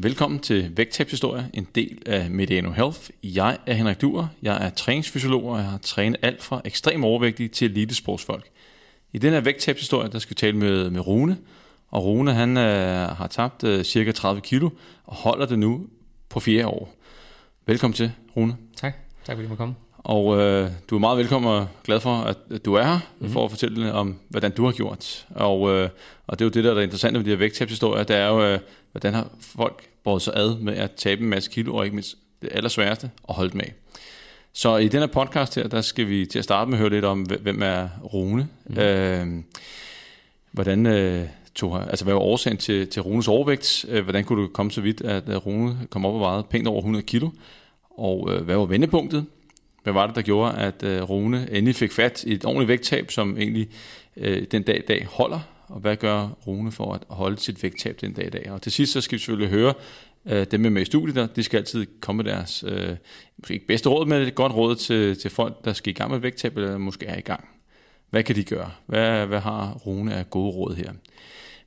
Velkommen til Vægttabshistorie, en del af Mediano Health. Jeg er Henrik Duer, jeg er træningsfysiolog, og jeg har trænet alt fra ekstrem overvægtige til elitesportsfolk. I den her vægttabshistorie, der skal vi tale med, med Rune, og Rune han øh, har tabt øh, cirka 30 kilo og holder det nu på fjerde år. Velkommen til, Rune. Tak. Tak fordi du måtte komme. Og øh, du er meget velkommen og glad for, at, at du er her, mm-hmm. for at fortælle om, hvordan du har gjort. Og, øh, og det er jo det, der er interessant ved de her vægttabshistorier, det er jo, øh, hvordan har folk båret sig ad med at tabe en masse kilo, og ikke mindst det allersværeste, at holde dem af. Så i den her podcast her, der skal vi til at starte med at høre lidt om, hvem er Rune. Mm. Øh, hvordan øh, tog, altså hvad var årsagen til, til Runes overvægt? Øh, hvordan kunne du komme så vidt, at Rune kom op og vejede pænt over 100 kilo? Og øh, hvad var vendepunktet? Hvad var det, der gjorde, at øh, Rune endelig fik fat i et ordentligt vægttab, som egentlig øh, den dag i dag holder? Og hvad gør Rune for at holde sit vægttab den dag i dag? Og til sidst så skal vi selvfølgelig høre øh, dem med, med i studiet, der, de skal altid komme med deres, øh, måske ikke bedste råd, men et godt råd til, til folk, der skal i gang med vægttab, eller måske er i gang. Hvad kan de gøre? Hvad, hvad har Rune af gode råd her?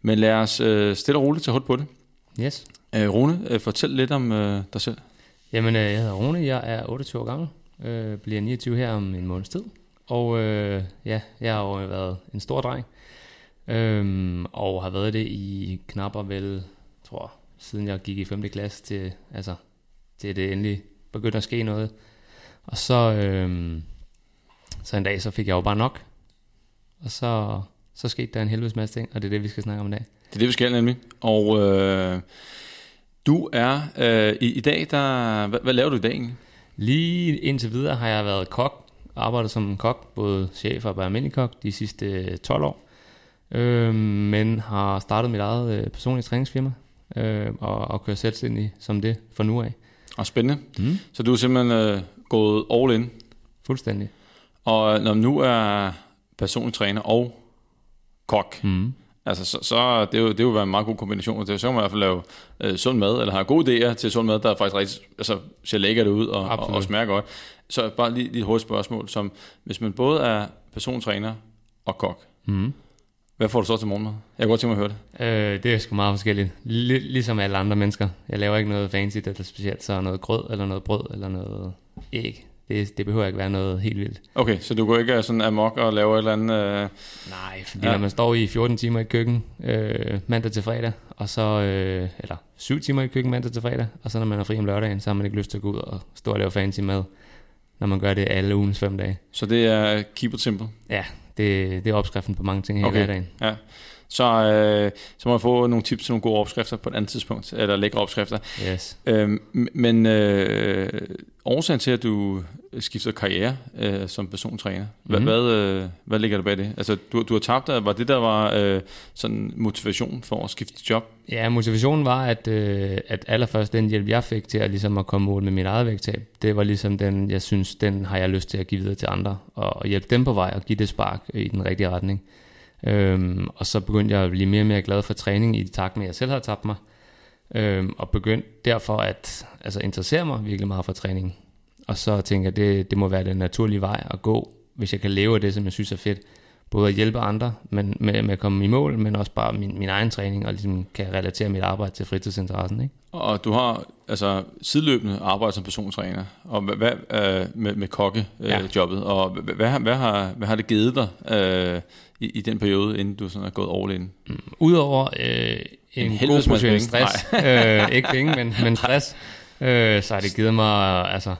Men lad os øh, stille og roligt tage hul på det. Yes. Øh, Rune, øh, fortæl lidt om øh, dig selv. Jamen, øh, jeg hedder Rune, jeg er 28 år gammel, øh, bliver 29 her om en måneds tid. Og øh, ja, jeg har jo været en stor dreng, øh, og har været det i knap og vel, tror siden jeg gik i 5. klasse til, altså, til det endelig begyndte at ske noget. Og så, øh, så en dag, så fik jeg jo bare nok. Og så, så skete der en helvedes masse ting, og det er det, vi skal snakke om i dag. Det er det, vi skal nemlig. Og øh, du er øh, i, i dag, der, hvad, hvad laver du i dag egentlig? Lige indtil videre har jeg været kok, arbejdet som kok, både chef og almindelig kok, de sidste 12 år. Øh, men har startet mit eget øh, personlige træningsfirma, øh, og, og kører selvstændig som det for nu af. Og spændende. Mm. Så du er simpelthen øh, gået all in? Fuldstændig. Og når du nu er personlig træner og kok, mm. Altså, så, så det, er jo, det er jo en meget god kombination. Det er, så kan man i hvert fald lave øh, sund mad, eller have gode idéer til sund mad, der faktisk rigtig altså, ser lækkert ud og, og, og smager godt. Så bare lige, lige et hurtigt spørgsmål, som hvis man både er persontræner og kok, mm. Hvad får du så til morgenmad? Jeg kan godt tænke mig at høre det. Øh, det er sgu meget forskelligt. L- ligesom alle andre mennesker. Jeg laver ikke noget fancy, eller specielt så noget grød, eller noget brød, eller noget æg. Det, det behøver ikke være noget helt vildt. Okay, så du går ikke sådan amok og laver et eller andet... Øh... Nej, fordi ja. når man står i 14 timer i køkken øh, mandag til fredag, og så, øh, eller 7 timer i køkken mandag til fredag, og så når man er fri om lørdagen, så har man ikke lyst til at gå ud og stå og lave fancy mad, når man gør det alle ugens fem dage. Så det er keep it simple? Ja, det, det er opskriften på mange ting her okay. i hverdagen. Ja. Så, øh, så må jeg få nogle tips til nogle gode opskrifter på et andet tidspunkt, eller lækre opskrifter. Yes. Øhm, men øh, årsagen til, at du skifter karriere øh, som persontræner, hvad, mm. hvad, øh, hvad ligger der bag det? Altså, du, du har tabt dig, var det der var øh, sådan motivation for at skifte job? Ja, motivationen var, at, øh, at allerførst den hjælp, jeg fik til at, ligesom at komme ud med mit eget vægttab, det var ligesom den, jeg synes, den har jeg lyst til at give videre til andre, og, og hjælpe dem på vej og give det spark i den rigtige retning. Øhm, og så begyndte jeg at blive mere og mere glad for træning i takt med, at jeg selv havde tabt mig. Øhm, og begyndte derfor at altså, interessere mig virkelig meget for træning. Og så tænker jeg, det, det må være den naturlige vej at gå, hvis jeg kan leve af det, som jeg synes er fedt. Både at hjælpe andre men med, med at komme i mål, men også bare min, min egen træning, og ligesom kan relatere mit arbejde til fritidsinteressen. Ikke? Og du har altså sideløbende arbejdet som persontræner, og hvad, øh, med, med kokkejobbet, øh, ja. og hvad, hvad, hvad, har, hvad har det givet dig øh, i, i den periode, inden du sådan er gået all in? Mm, Udover øh, en, en god portion stress, øh, ikke penge, men, men stress, øh, så har det givet mig, altså,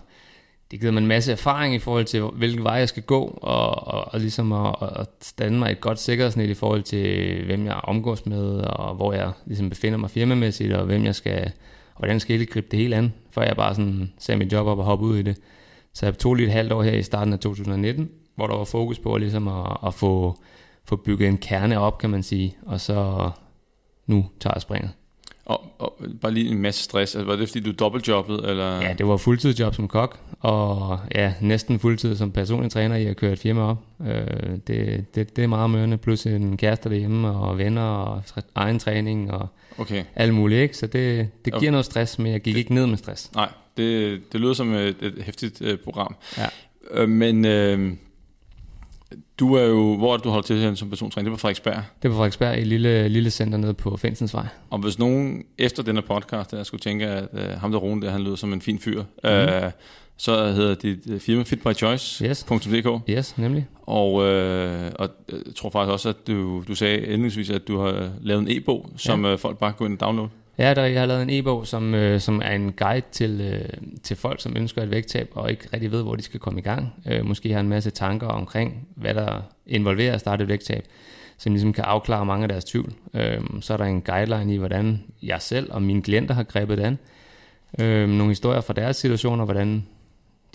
det giver mig en masse erfaring i forhold til, hvilken vej jeg skal gå, og, og, og ligesom at, at stande mig et godt sikkerhedsnet i forhold til, hvem jeg omgås med, og hvor jeg ligesom befinder mig firmamæssigt, og hvem jeg skal, og hvordan skal jeg gribe det hele an, før jeg bare sådan ser mit job op og hoppe ud i det. Så jeg tog lige et halvt år her i starten af 2019, hvor der var fokus på ligesom at, at få få bygget en kerne op, kan man sige, og så nu tager jeg springet. Og, og bare lige en masse stress. Altså, var det fordi, du dobbeltjobbede? Eller? Ja, det var fuldtidsjob som kok, og ja, næsten fuldtid som personlig træner i at køre et firma op. Øh, det, det, det er meget mørende, plus en kæreste derhjemme, og venner, og egen træning, og okay. alt muligt. Ikke? Så det, det giver okay. noget stress, men jeg gik ikke ned med stress. Nej, det, det lyder som et, et hæftigt uh, program. Ja. Øh, men... Øh, Du er jo, hvor er det, du holder til her som persontræner? Det var Frederiksberg. Det var Frederiksberg i et lille, lille center nede på Fensensvej. Og hvis nogen efter denne podcast, der skulle tænke, at uh, ham der Rune der, han lyder som en fin fyr, mm-hmm. uh, så hedder dit øh, firma fitbychoice.dk. Yes. yes, nemlig. Og, uh, og jeg tror faktisk også, at du, du sagde endeligvis, at du har lavet en e-bog, som ja. uh, folk bare kan gå ind og downloade. Ja, der, jeg har lavet en e-bog, som, øh, som er en guide til, øh, til folk, som ønsker et vægttab, og ikke rigtig ved, hvor de skal komme i gang. Øh, måske har en masse tanker omkring, hvad der involverer at starte et vægttab, som ligesom kan afklare mange af deres tvivl. Øh, så er der en guideline i, hvordan jeg selv og mine klienter har grebet det an. Øh, nogle historier fra deres situationer, hvordan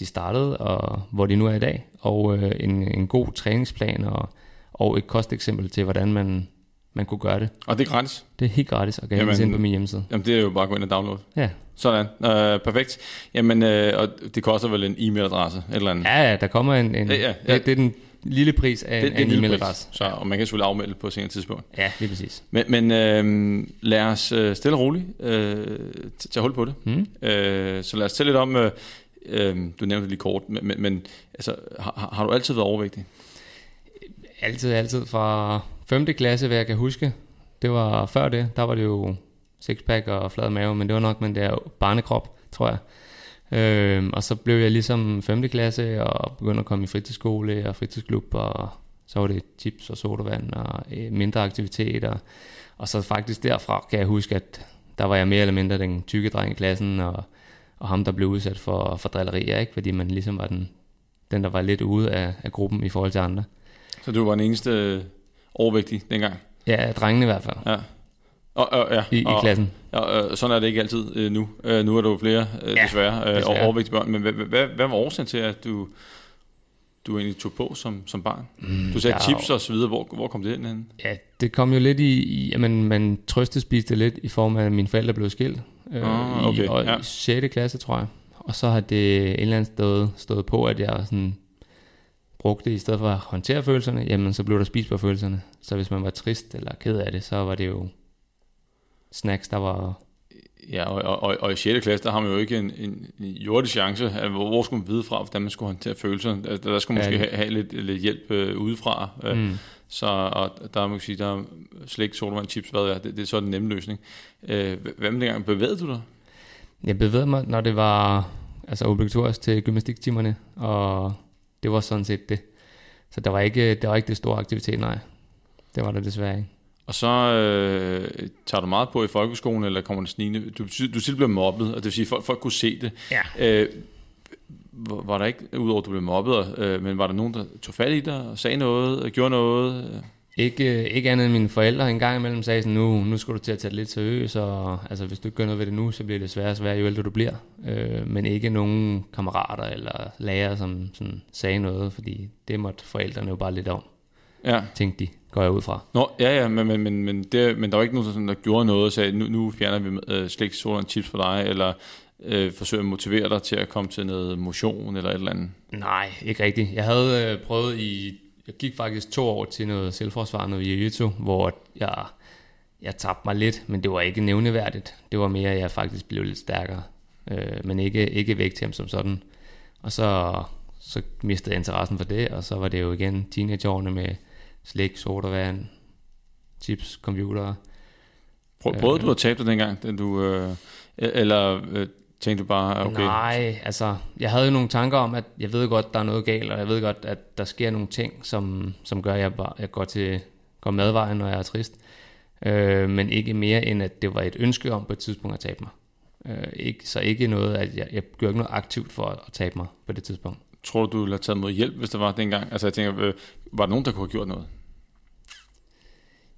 de startede, og hvor de nu er i dag. Og øh, en, en god træningsplan og, og et kosteksempel til, hvordan man man kunne gøre det. Og det er gratis? Det er helt gratis, og kan jamen, ind på min hjemmeside. Jamen, det er jo bare at gå ind og downloade. Ja. Sådan, uh, perfekt. Jamen, uh, og det koster vel en e-mailadresse, eller andet? Ja, ja, der kommer en, en ja, ja, ja. Det, det er den lille pris af det, en, en e-mailadresse. Så, og man kan selvfølgelig afmelde på senere tidspunkt. Ja, lige præcis. Men, men uh, lad os uh, stille og roligt uh, tage hul på det. Mm. Uh, så lad os tælle lidt om, uh, uh, du nævnte det lige kort, men, men, men altså, har, har du altid været overvægtig? Altid, altid. Fra 5. klasse, hvad jeg kan huske, det var før det, der var det jo sixpack og flad mave, men det var nok med der barnekrop, tror jeg. Øh, og så blev jeg ligesom 5. klasse og begyndte at komme i fritidsskole og fritidsklub, og så var det chips og sodavand og øh, mindre aktiviteter. Og så faktisk derfra kan jeg huske, at der var jeg mere eller mindre den tykke dreng i klassen, og, og ham, der blev udsat for, for drillerier, ikke? fordi man ligesom var den, den, der var lidt ude af, af gruppen i forhold til andre. Så du var den eneste overvægtig dengang? Ja, drengene i hvert fald. Ja. Og, og, ja, I, og, i klassen. Og, og, sådan er det ikke altid øh, nu. Øh, nu er der jo flere, øh, ja, desværre, øh, desværre. overvægtige børn. Men hvad, hvad, hvad var årsagen til, at du, du egentlig tog på som, som barn? Mm, du sagde chips og så videre. Hvor, hvor kom det ind hen? Ja, det kom jo lidt i, i at man, man trøstespiste lidt i form af, at mine forældre blev skilt. Øh, ah, okay, i, og, ja. i 6. klasse, tror jeg. Og så har det et eller andet sted stået på, at jeg sådan brugte i stedet for at håndtere følelserne, jamen så blev der spist på følelserne. Så hvis man var trist eller ked af det, så var det jo snacks, der var... Ja, og, og, og i 6. klasse, der har man jo ikke en, en, en jordig chance. Altså, hvor, hvor skulle man vide fra, hvordan man skulle håndtere følelserne? Der, der skulle man ja, måske have, have lidt, lidt hjælp øh, udefra. Øh, mm. Så og der må sige, der er slik, sodavand, chips, hvad er, det, det er så den nemme løsning. Øh, hvad med dengang? Bevægede du dig? Jeg bevægede mig, når det var altså obligatorisk til gymnastiktimerne, og det var sådan set det. Så der var ikke, der var ikke det store aktivitet, nej. Det var der desværre ikke. Og så øh, tager du meget på i folkeskolen, eller kommer det snigende? Du, du selv blev mobbet, og det vil sige, at folk, folk kunne se det. Ja. Øh, var der ikke, udover at du blev mobbet, øh, men var der nogen, der tog fat i dig og sagde noget, og gjorde noget? Ikke, ikke andet end mine forældre en gang imellem sagde sådan, nu, nu skal du til at tage det lidt seriøst, og altså, hvis du ikke gør noget ved det nu, så bliver det sværere og sværere, jo ældre du bliver. Øh, men ikke nogen kammerater eller lærere, som sådan, sagde noget, fordi det måtte forældrene jo bare lidt om. Ja. Tænkte de, går jeg ud fra. Nå, ja, ja, men, men, men, men, det, men der var ikke nogen, der, sådan, der gjorde noget og sagde, nu, nu fjerner vi øh, slik, soda og chips for dig, eller øh, forsøger at motivere dig til at komme til noget motion eller et eller andet? Nej, ikke rigtigt. Jeg havde øh, prøvet i jeg gik faktisk to år til noget selvforsvar, noget jiu hvor jeg, jeg tabte mig lidt, men det var ikke nævneværdigt. Det var mere, at jeg faktisk blev lidt stærkere, øh, men ikke, ikke vægttab som sådan. Og så, så mistede jeg interessen for det, og så var det jo igen teenageårene med slik, sodavand, chips, computer. Prøvede øh, du at tabe dig dengang, da du, øh, eller øh, Tænkte du bare, okay? Nej, altså, jeg havde jo nogle tanker om, at jeg ved godt, der er noget galt, og jeg ved godt, at der sker nogle ting, som, som gør, at jeg, bare, jeg går til går madvejen, når jeg er trist. Øh, men ikke mere end, at det var et ønske om på et tidspunkt at tabe mig. Øh, ikke, så ikke noget, at jeg, jeg gør ikke noget aktivt for at, at tabe mig på det tidspunkt. Tror du, du ville have taget mod hjælp, hvis det var dengang? Altså jeg tænker, øh, var der nogen, der kunne have gjort noget?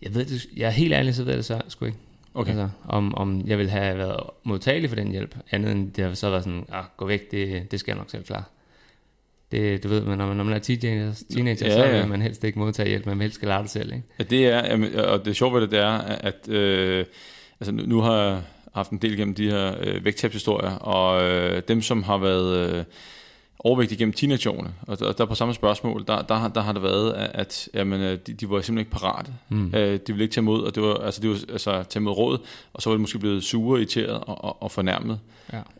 Jeg ved det, jeg er helt ærlig, så ved jeg det så sgu ikke. Okay. Altså, om, om jeg vil have været modtagelig for den hjælp, andet end det har så været sådan, ah, gå væk, det, det skal jeg nok selv klare. Det, du ved, men når man, når man er teenager, teenager ja, så vil man helst ikke modtage hjælp, man vil helst klare det selv. Ikke? Ja, det er, og det sjove ved det, det er, at øh, altså, nu, nu har jeg haft en del gennem de her øh, vægttabshistorier, og øh, dem, som har været... Øh, overvægtige gennem teenageårene, og der, der på samme spørgsmål, der, der, har- der har det været, at, at jamen, øh, de, de var simpelthen ikke parate. Mm. Øh, de ville ikke tage imod, og det var, altså, det var altså, tage imod råd, og så var de måske blevet sure, irriteret og, og, og fornærmet.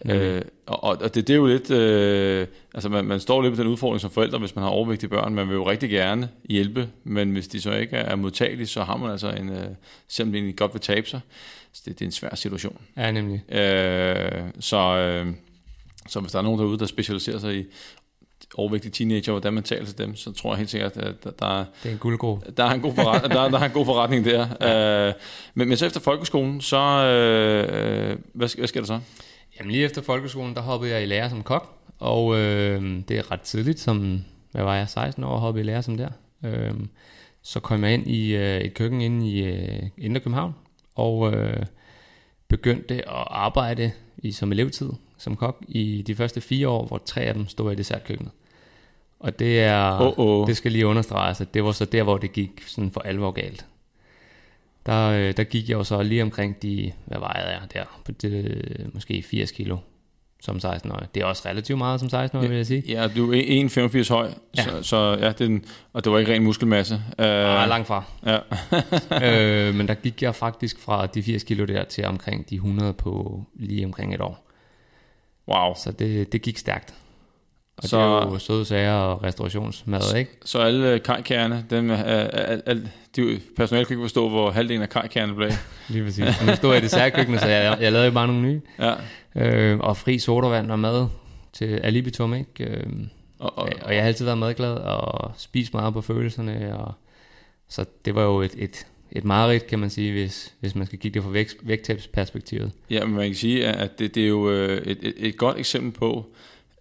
Ja. Øh, og, og det, det er jo lidt, øh, altså man, man står lidt med den udfordring som forældre, hvis man har overvægtige børn. Man vil jo rigtig gerne hjælpe, men hvis de så ikke er modtagelige, så har man altså en, øh, selvom de egentlig godt vil tabe sig, så det, det er en svær situation. ja, nemlig. Øh, så, øh, så hvis der er nogen derude, der specialiserer sig i overvægtige teenager, hvordan man taler til dem, så tror jeg helt sikkert, at der, der, er- Det er en guldgruppe. der, er, en god forret, der, der er en god forretning der. Øh, men, men så efter folkeskolen, så øh, hvad, hvad sker der så? Jamen lige efter folkeskolen, der hoppede jeg i lære som kok, og øh, det er ret tidligt, som, hvad var jeg, 16 år, hoppede i lære som der. Øh, så kom jeg ind i øh, et køkken inde i øh, Indre København, og øh, begyndte at arbejde i som elevtid som kok i de første fire år, hvor tre af dem stod i dessertkøkkenet. Og det er, Åh, åh. det skal lige understreges, at det var så der, hvor det gik sådan for alvor galt. Der, øh, der gik jeg jo så lige omkring de, hvad vejede jeg der, på det, måske 80 kilo som 16-årig. Det er også relativt meget som 16-årig, vil jeg sige. Ja, du er 1,85 høj, Ja. så, så ja, det er en, og det var ikke ren muskelmasse. Uh, langt fra. ja. øh, men der gik jeg faktisk fra de 80 kilo der til omkring de 100 på lige omkring et år. Wow. Så det, det gik stærkt. Og så... Det er jo søde sager og restaurationsmad, ikke? Så alle kajkærne, dem, uh, al, al, de, personale kan ikke forstå, hvor halvdelen af kajkærne blev. Lige præcis. Nu stod jeg i dessertkøkkenet, så jeg, jeg lavede jo bare nogle nye. Ja. Øh, og fri sodavand og mad til alibitum, ikke? Øh, Og, og, og jeg har altid været madglad og spist meget på følelserne. Og, så det var jo et, et, et mareridt, kan man sige, hvis, hvis man skal kigge det fra vægt, vægttabsperspektivet. Ja, men man kan sige, at det, det er jo øh, et, et, et godt eksempel på,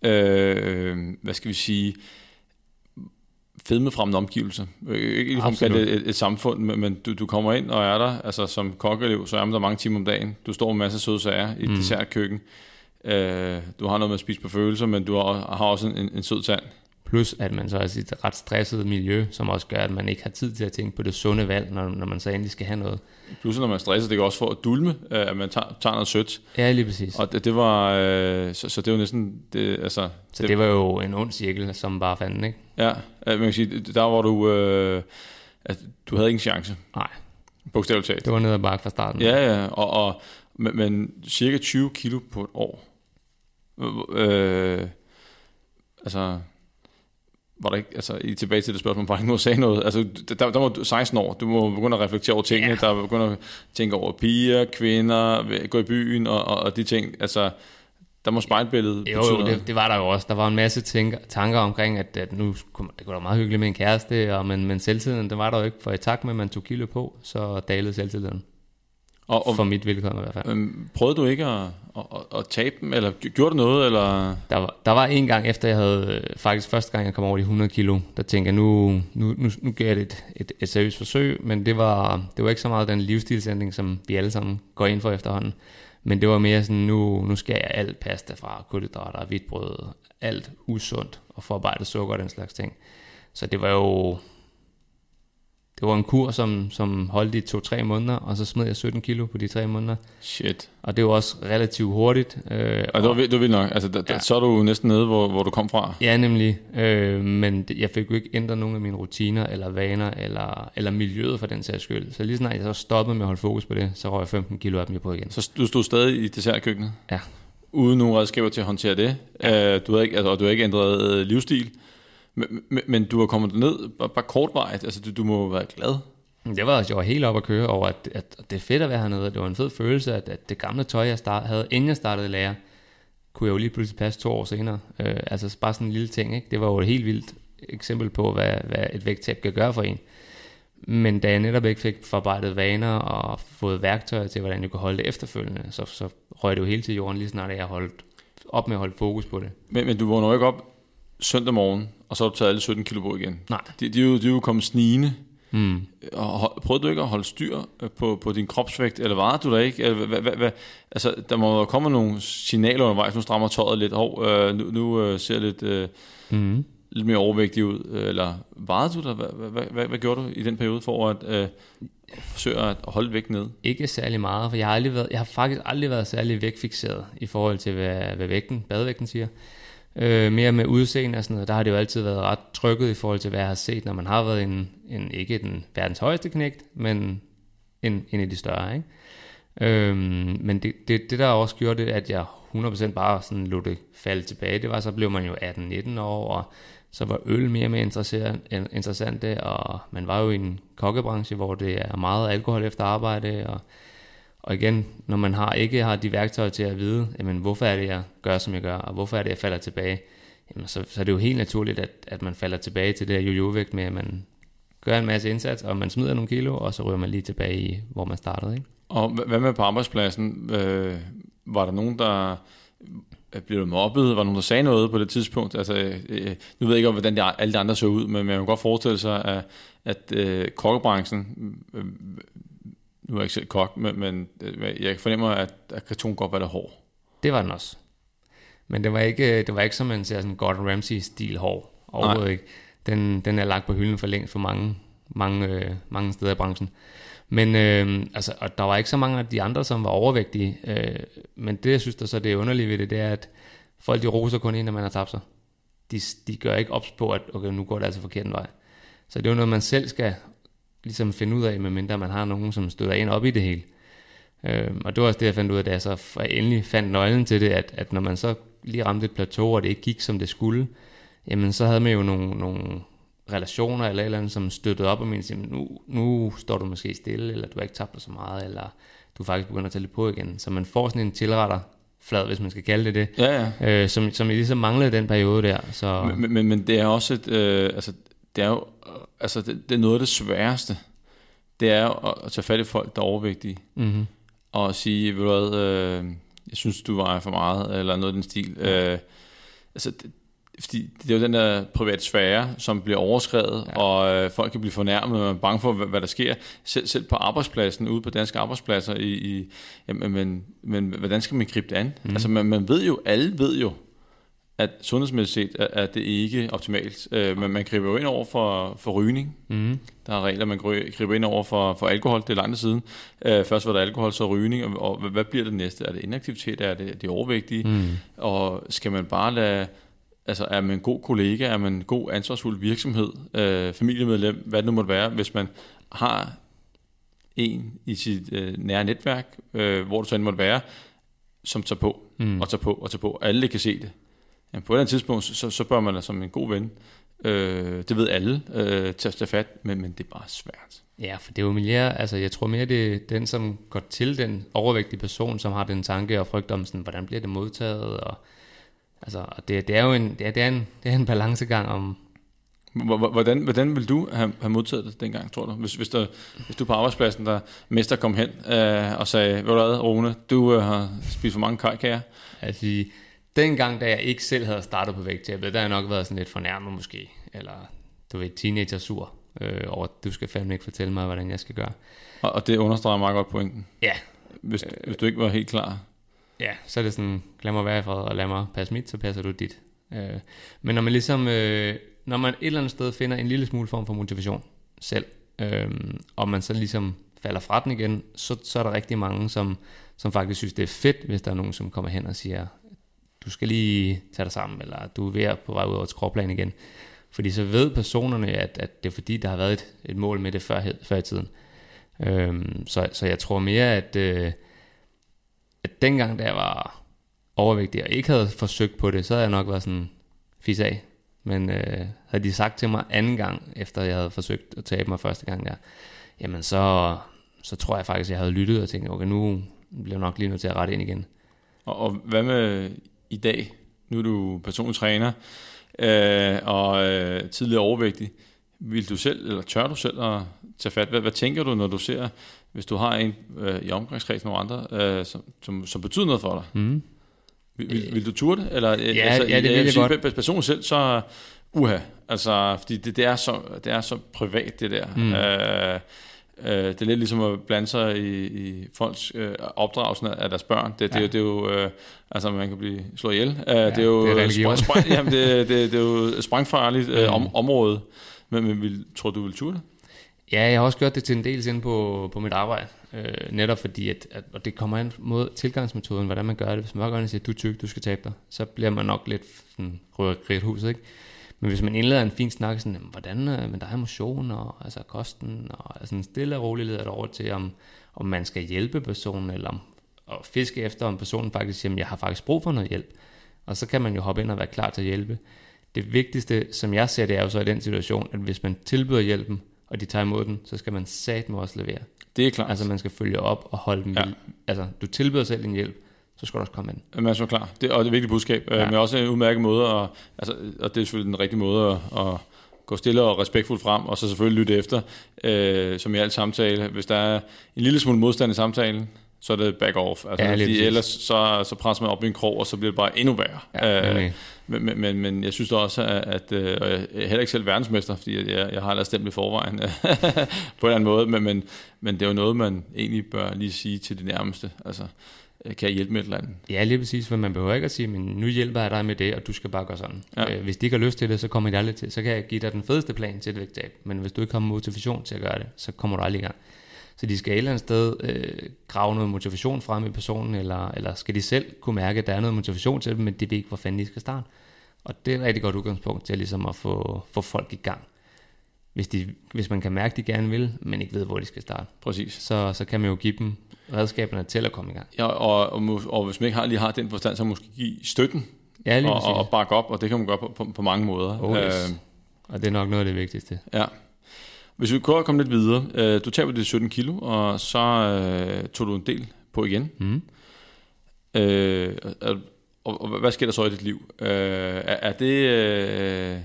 øh, hvad skal vi sige, fedmefremmende omgivelser. Øh, Ikke Absolut. kalde det et, et samfund, men, du, du kommer ind og er der, altså som kokkeelev, så er man der mange timer om dagen. Du står med en masse søde sager i et mm. dessertkøkken. Øh, du har noget med at spise på følelser, men du har, har også en, en sød tand. Plus at man så er i et ret stresset miljø, som også gør, at man ikke har tid til at tænke på det sunde valg, når, når man så endelig skal have noget. Plus når man er stresset, det kan også få at dulme, øh, at man tager, tager noget sødt. Ja, lige præcis. Og det, det var, øh, så, så det var næsten, det, altså, Så det var jo en ond cirkel, som bare fandt, ikke? Ja, øh, man kan sige, der var du, øh, at du havde ingen chance, Nej, bogstaveligt talt. det var ned ad bakke fra starten. Ja, ja, og, og men, men cirka 20 kilo på et år. Øh, altså, var der ikke, altså i tilbage til det spørgsmål, var der ikke noget, sagde noget? Altså, der, der var du 16 år, du må begynde at reflektere over tingene, Ja. der var begynde at tænke over piger, kvinder, gå i byen og, og, og de ting, altså, der må spejlbilledet Jo, jo det, det var der jo også. Der var en masse tænker, tanker omkring, at, at nu kunne, det kunne være meget hyggeligt med en kæreste, og, men, men selvtiden, det var der jo ikke, for i takt med, at man tog kilo på, så dalede selvtilliden. Og, og For mit vedkommende i hvert fald. øhm, prøvede du ikke at, at, at, at tabe dem, eller gjorde du noget, eller... Der var, der var en gang efter, jeg havde, øh, faktisk første gang, jeg kom over de 100 kilo, der tænkte jeg, nu, nu, nu, nu gør jeg det et, et, et seriøst forsøg, men det var, det var ikke så meget den livsstilsændring, som vi alle sammen går ind for efterhånden. Men det var mere sådan, nu, nu skal jeg alt pasta fra, kulhydrater, hvidt brød, alt usundt og forarbejdet sukker og den slags ting. Så det var jo, det var en kur, som, som holdt i to-tre måneder, og så smed jeg 17 kilo på de tre måneder. Shit. Og det var også relativt hurtigt. Øh, Og det var, det var vildt nok. Altså, der, ja. Så er du næsten nede, hvor, hvor du kom fra. Ja, nemlig. Øh, men jeg fik jo ikke ændret nogen af mine rutiner, eller vaner, eller, eller miljøet for den sags skyld. Så lige snart jeg så stoppede med at holde fokus på det, så røg jeg 15 kilo af dem på igen. Så du stod stadig i dessertkøkkenet? Ja. Uden nogen redskaber til at håndtere det? Ja. Uh, du havde ikke, altså, og du har ikke ændret øh, livsstil? Men, men, men du har kommet ned bare, bare kortvarigt. Altså, du, du må være glad. Det var, jeg var helt op at køre over, at, at, at det er fedt at være hernede. Det var en fed følelse, at, at det gamle tøj, jeg start, havde, inden jeg startede lære, kunne jeg jo lige pludselig passe to år senere. Øh, altså bare sådan en lille ting. Ikke? Det var jo et helt vildt eksempel på, hvad, hvad et vægttab kan gøre for en. Men da jeg netop ikke fik forarbejdet vaner og fået værktøjer til, hvordan jeg kunne holde det efterfølgende, så, så røg det jo hele til jorden, lige snart jeg holdt op med at holde fokus på det. Men, men du vågner jo ikke op søndag morgen, og så har du taget alle 17 kilo på igen. Nej. De, de, er, jo, de er jo kommet snigende. Mm. Og prøvede du ikke at holde styr øh, på, på din kropsvægt, eller var du der ikke? Eller, hvad, hvad, hvad, altså, der må jo komme nogle signaler undervejs, nu strammer tøjet lidt, hov, øh, nu, nu øh, ser lidt, øh, Mm. lidt mere overvægtig ud, eller varede du der? Hvad, hvad, hvad, hvad, hvad gjorde du i den periode for at øh, forsøge at holde vægt ned? Ikke særlig meget, for jeg har, aldrig været, jeg har faktisk aldrig været særlig vægtfixeret i forhold til, hvad, hvad vægten, badevægten siger. Øh, mere med udseende og sådan noget, der har det jo altid været ret trykket i forhold til, hvad jeg har set, når man har været en, en ikke den verdens højeste knægt, men en, en af de større, ikke? Øhm, men det, det, det, der også gjorde det, at jeg 100% bare sådan lod det falde tilbage, det var, så blev man jo 18-19 år, og så var øl mere og mere interessant, og man var jo i en kokkebranche, hvor det er meget alkohol efter arbejde, og, og igen, når man har ikke har de værktøjer til at vide, jamen, hvorfor er det, jeg gør, som jeg gør, og hvorfor er det, jeg falder tilbage, jamen, så, så er det jo helt naturligt, at, at man falder tilbage til det her jojo-vægt med, at man gør en masse indsats, og man smider nogle kilo, og så ryger man lige tilbage i, hvor man startede. Ikke? Og hvad med på arbejdspladsen? Øh, var der nogen, der øh, blev mobbet? Var der nogen, der sagde noget på det tidspunkt? Altså, øh, øh nu ved jeg ikke, hvordan de, alle de andre så ud, men man kan godt forestille sig, at, at øh, kokkebranchen, øh, nu er jeg ikke selv kok, men, men øh, jeg fornemmer, at, at karton godt var det hård. Det var den også. Men det var ikke, det var ikke som man ser sådan Gordon Ramsay-stil hård. Overhovedet ikke. Den, den er lagt på hylden for længst for mange, mange, øh, mange steder i branchen. Men øh, altså, og der var ikke så mange af de andre, som var overvægtige. Øh, men det, jeg synes, der så det er underligt ved det, det er, at folk de roser kun ind, når man har tabt sig. De, de gør ikke ops på, at okay, nu går det altså forkert en vej. Så det er jo noget, man selv skal ligesom finde ud af, medmindre man har nogen, som støtter ind op i det hele. Øh, og det var også det, jeg fandt ud af, da jeg så endelig fandt nøglen til det, at, at når man så lige ramte et plateau, og det ikke gik, som det skulle, jamen så havde man jo nogle, nogle relationer eller eller andet, som støttede op og mente, at nu, nu står du måske stille, eller du har ikke tabt dig så meget, eller du faktisk begynder at tage lidt på igen. Så man får sådan en tilretter flad, hvis man skal kalde det det, ja, ja. Øh, som, som ligesom manglede den periode der. Så... Men, men, men det er også et, øh, altså, det er jo, altså det, det er noget af det sværeste, det er at, at tage fat i folk, der er overvægtige, mm-hmm. og sige, ved du hvad, øh, jeg synes, du vejer for meget, eller noget af den stil. Øh, altså, det, fordi det er jo den der private sfære, som bliver overskrevet, ja. og øh, folk kan blive fornærmet, og man er bange for, hvad, hvad der sker. Selv, selv på arbejdspladsen, ude på danske arbejdspladser, i, i, jamen, men, men hvordan skal man gribe det an? Mm. Altså man, man ved jo, alle ved jo, at sundhedsmæssigt er, er det ikke optimalt. Øh, men man griber jo ind over for, for rygning. Mm. Der er regler, man griber ind over for, for alkohol. Det er langt siden. Øh, først var der alkohol, så rygning. Og, og hvad bliver det næste? Er det inaktivitet? Er det de overvægtige? Mm. Og skal man bare lade Altså er man en god kollega, er man en god ansvarsfuld virksomhed, øh, familiemedlem, hvad det nu måtte være, hvis man har en i sit øh, nære netværk, øh, hvor du så end måtte være, som tager på, mm. og tager på, og tager på, alle kan se det. Ja, på et eller andet tidspunkt, så, så bør man da som en god ven, øh, det ved alle, øh, til at tage fat, men, men det er bare svært. Ja, for det er jo mere, altså jeg tror mere, det er den, som går til den overvægtige person, som har den tanke og frygt om, sådan, hvordan bliver det modtaget, og Altså, det, det er jo en, det er, det er en, det er en balancegang om... Hvordan, hvordan vil du have, have modtaget det dengang, tror du? Hvis, hvis, der, hvis du på arbejdspladsen, der mester kom hen øh, og sagde, ved du hvad, Rune, du øh, har spist for mange kajkager. Altså, dengang, da jeg ikke selv havde startet på vægttabet, der har jeg nok været sådan lidt fornærmet måske, eller du ved, teenager sur øh, over, at du skal fandme ikke fortælle mig, hvordan jeg skal gøre. Og, og det understreger meget godt pointen. Ja. Hvis, øh, hvis du ikke var helt klar Ja, så er det sådan, lad mig være i fred, og lad mig passe mit, så passer du dit. Øh, men når man ligesom, øh, når man et eller andet sted finder en lille smule form for motivation selv, øh, og man så ligesom falder fra den igen, så, så er der rigtig mange, som, som faktisk synes, det er fedt, hvis der er nogen, som kommer hen og siger, du skal lige tage dig sammen, eller du er ved at på vej ud over et skråplan igen. Fordi så ved personerne, at, at det er fordi, der har været et, et mål med det før, før i tiden. Øhm, så, så jeg tror mere, at, øh, at dengang, da jeg var overvægtig og ikke havde forsøgt på det, så havde jeg nok været sådan, fis af. Men øh, havde de sagt til mig anden gang, efter jeg havde forsøgt at tabe mig første gang der, jamen så, så tror jeg faktisk, at jeg havde lyttet og tænkt, okay, nu bliver jeg nok lige nødt til at rette ind igen. Og, og hvad med i dag? Nu er du personlig træner øh, og øh, tidligere overvægtig. Vil du selv, eller tør du selv at tage fat? Hvad, hvad tænker du, når du ser hvis du har en øh, i omgangskredsen nogle andre, øh, som, som, som betyder noget for dig. Mm. Vil, vil, vil du turde det? Eller, ja, altså, ja, det vil jeg, jeg godt. Personen selv, så uha, altså, fordi det, det, er så, det er så privat, det der. Mm. Øh, øh, det er lidt ligesom at blande sig i, i folks øh, opdragelsen af deres børn. Det, det, ja. det, det er jo, øh, altså man kan blive slået ihjel. Øh, ja, det er jo det er spring, spring, jamen, det, det, det er jo sprængfarligt øh, om, område. Men, men vil, tror du, vil turde det? Ja, jeg har også gjort det til en del inde på, på mit arbejde. Øh, netop fordi, at, at, og det kommer an mod tilgangsmetoden, hvordan man gør det. Hvis man godt siger, du er tyk, du skal tabe dig, så bliver man nok lidt sådan, røret hus, ikke? Men hvis man indleder en fin snak, sådan, hvordan øh, men der er motion og altså kosten, og altså, stille og roligt leder det over til, om, om man skal hjælpe personen, eller om, og fiske efter, om personen faktisk siger, jeg har faktisk brug for noget hjælp. Og så kan man jo hoppe ind og være klar til at hjælpe. Det vigtigste, som jeg ser, det er jo så i den situation, at hvis man tilbyder hjælpen, og de tager imod den, så skal man satme også levere. Det er klart. Altså man skal følge op og holde dem ja. Altså du tilbyder selv en hjælp, så skal du også komme ind. Man er så klar. Det, og det er et vigtigt budskab, øh, ja. men også en udmærket måde, at, altså, og det er selvfølgelig den rigtige måde at, at gå stille og respektfuldt frem, og så selvfølgelig lytte efter, øh, som i alt samtale. Hvis der er en lille smule modstand i samtalen, så er det back off. Altså, ja, fordi ellers så, så presser man op i en krog, og så bliver det bare endnu værre. Ja, øh, men, men, men, jeg synes også, at, at øh, og jeg er heller ikke selv verdensmester, fordi jeg, jeg har allerede stemt i forvejen på en eller anden måde, men, men, men det er jo noget, man egentlig bør lige sige til de nærmeste. Altså, kan jeg hjælpe med et eller andet? Ja, lige præcis, for man behøver ikke at sige, men nu hjælper jeg dig med det, og du skal bare gøre sådan. Ja. Hvis de ikke har lyst til det, så kommer de aldrig til. Så kan jeg give dig den fedeste plan til et vægttab, men hvis du ikke har motivation til at gøre det, så kommer du aldrig i gang. Så de skal et eller andet sted øh, grave noget motivation frem i personen, eller, eller skal de selv kunne mærke, at der er noget motivation til dem, men de ved ikke, hvor fanden de skal starte. Og det er et rigtig godt udgangspunkt til ligesom at få, få folk i gang. Hvis, de, hvis man kan mærke, at de gerne vil, men ikke ved, hvor de skal starte. Præcis. Så, så kan man jo give dem redskaberne til at komme i gang. Ja, og, og, og hvis man ikke har, lige har den forstand, så måske give støtten ja, lige og, og bakke op, og det kan man gøre på, på, på mange måder. Oh, yes. øh, og det er nok noget af det vigtigste. Ja. Hvis vi kunne komme lidt videre. Øh, du taber de 17 kilo, og så øh, tog du en del på igen. Mm. Øh, og, og, og hvad sker der så i dit liv? Øh, er, er det... Øh,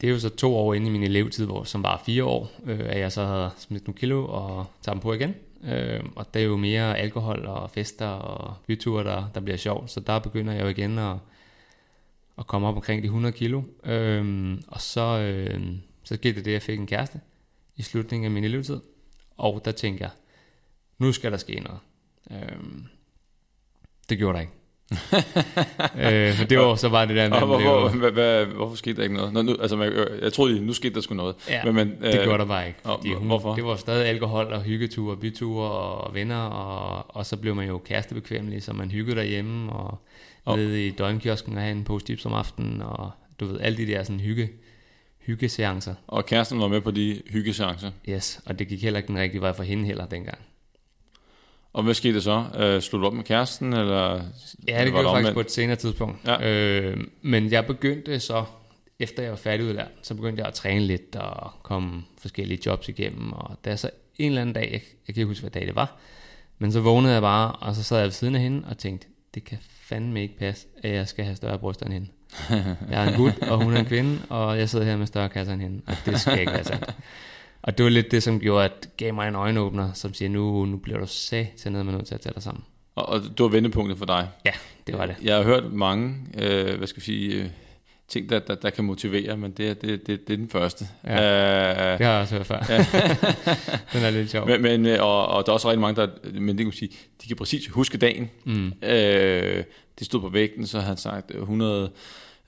det er jo så to år inde i min elevtid, hvor, som var fire år, øh, at jeg så havde smidt nogle kilo og taget dem på igen. Øh, og det er jo mere alkohol og fester og byture, der, der bliver sjovt. Så der begynder jeg jo igen at, at komme op omkring de 100 kilo. Øh, og så... Øh, så skete det, at jeg fik en kæreste i slutningen af min elevtid. Og der tænkte jeg, nu skal der ske noget. Øh, det gjorde der ikke. øh, for det var så bare det der med... hvorfor, hvad, hvad, hvorfor skete der ikke noget? Nå, nu, altså, jeg, jeg troede, nu skete der sgu noget. Ja, men, men, det øh, gjorde der bare ikke. Fordi hun, hvorfor? Det var stadig alkohol og hyggeture, byture og venner, og, og så blev man jo kærestebekvemmelig, så man hyggede derhjemme, og og nede i døgnkiosken og have en post om aftenen, og du ved, alle de der sådan hygge hyggeseancer. Og kæresten var med på de hyggeseancer? Yes, og det gik heller ikke den rigtige vej for hende heller dengang. Og hvad skete så? Øh, slog du op med kæresten? Eller ja, det gjorde jeg faktisk på et senere tidspunkt. Ja. Øh, men jeg begyndte så, efter jeg var færdigudlært, så begyndte jeg at træne lidt og komme forskellige jobs igennem. Og der er så en eller anden dag, jeg, jeg kan ikke huske, hvad dag det var, men så vågnede jeg bare, og så sad jeg ved siden af hende og tænkte, det kan fandme ikke passe, at jeg skal have større bryster end hende. Jeg er en gut, og hun er en kvinde, og jeg sidder her med større kasser end hende, og det skal ikke være sandt. Og det var lidt det, som gjorde, at gav mig en øjenåbner, som siger, nu, nu bliver du sag til noget, man er nødt til at tage dig sammen. Og, og det var vendepunktet for dig? Ja, det var det. Jeg har hørt mange, øh, hvad skal jeg sige, øh, ting, der, der, der kan motivere, men det, det, det, det er den første. Ja, uh, det har jeg også hørt før. den er lidt sjov. Men, men, øh, og, og der er også rigtig mange, der men det kan sige, de kan præcis huske dagen. Mm. Uh, de stod på vægten, så havde han sagt 100...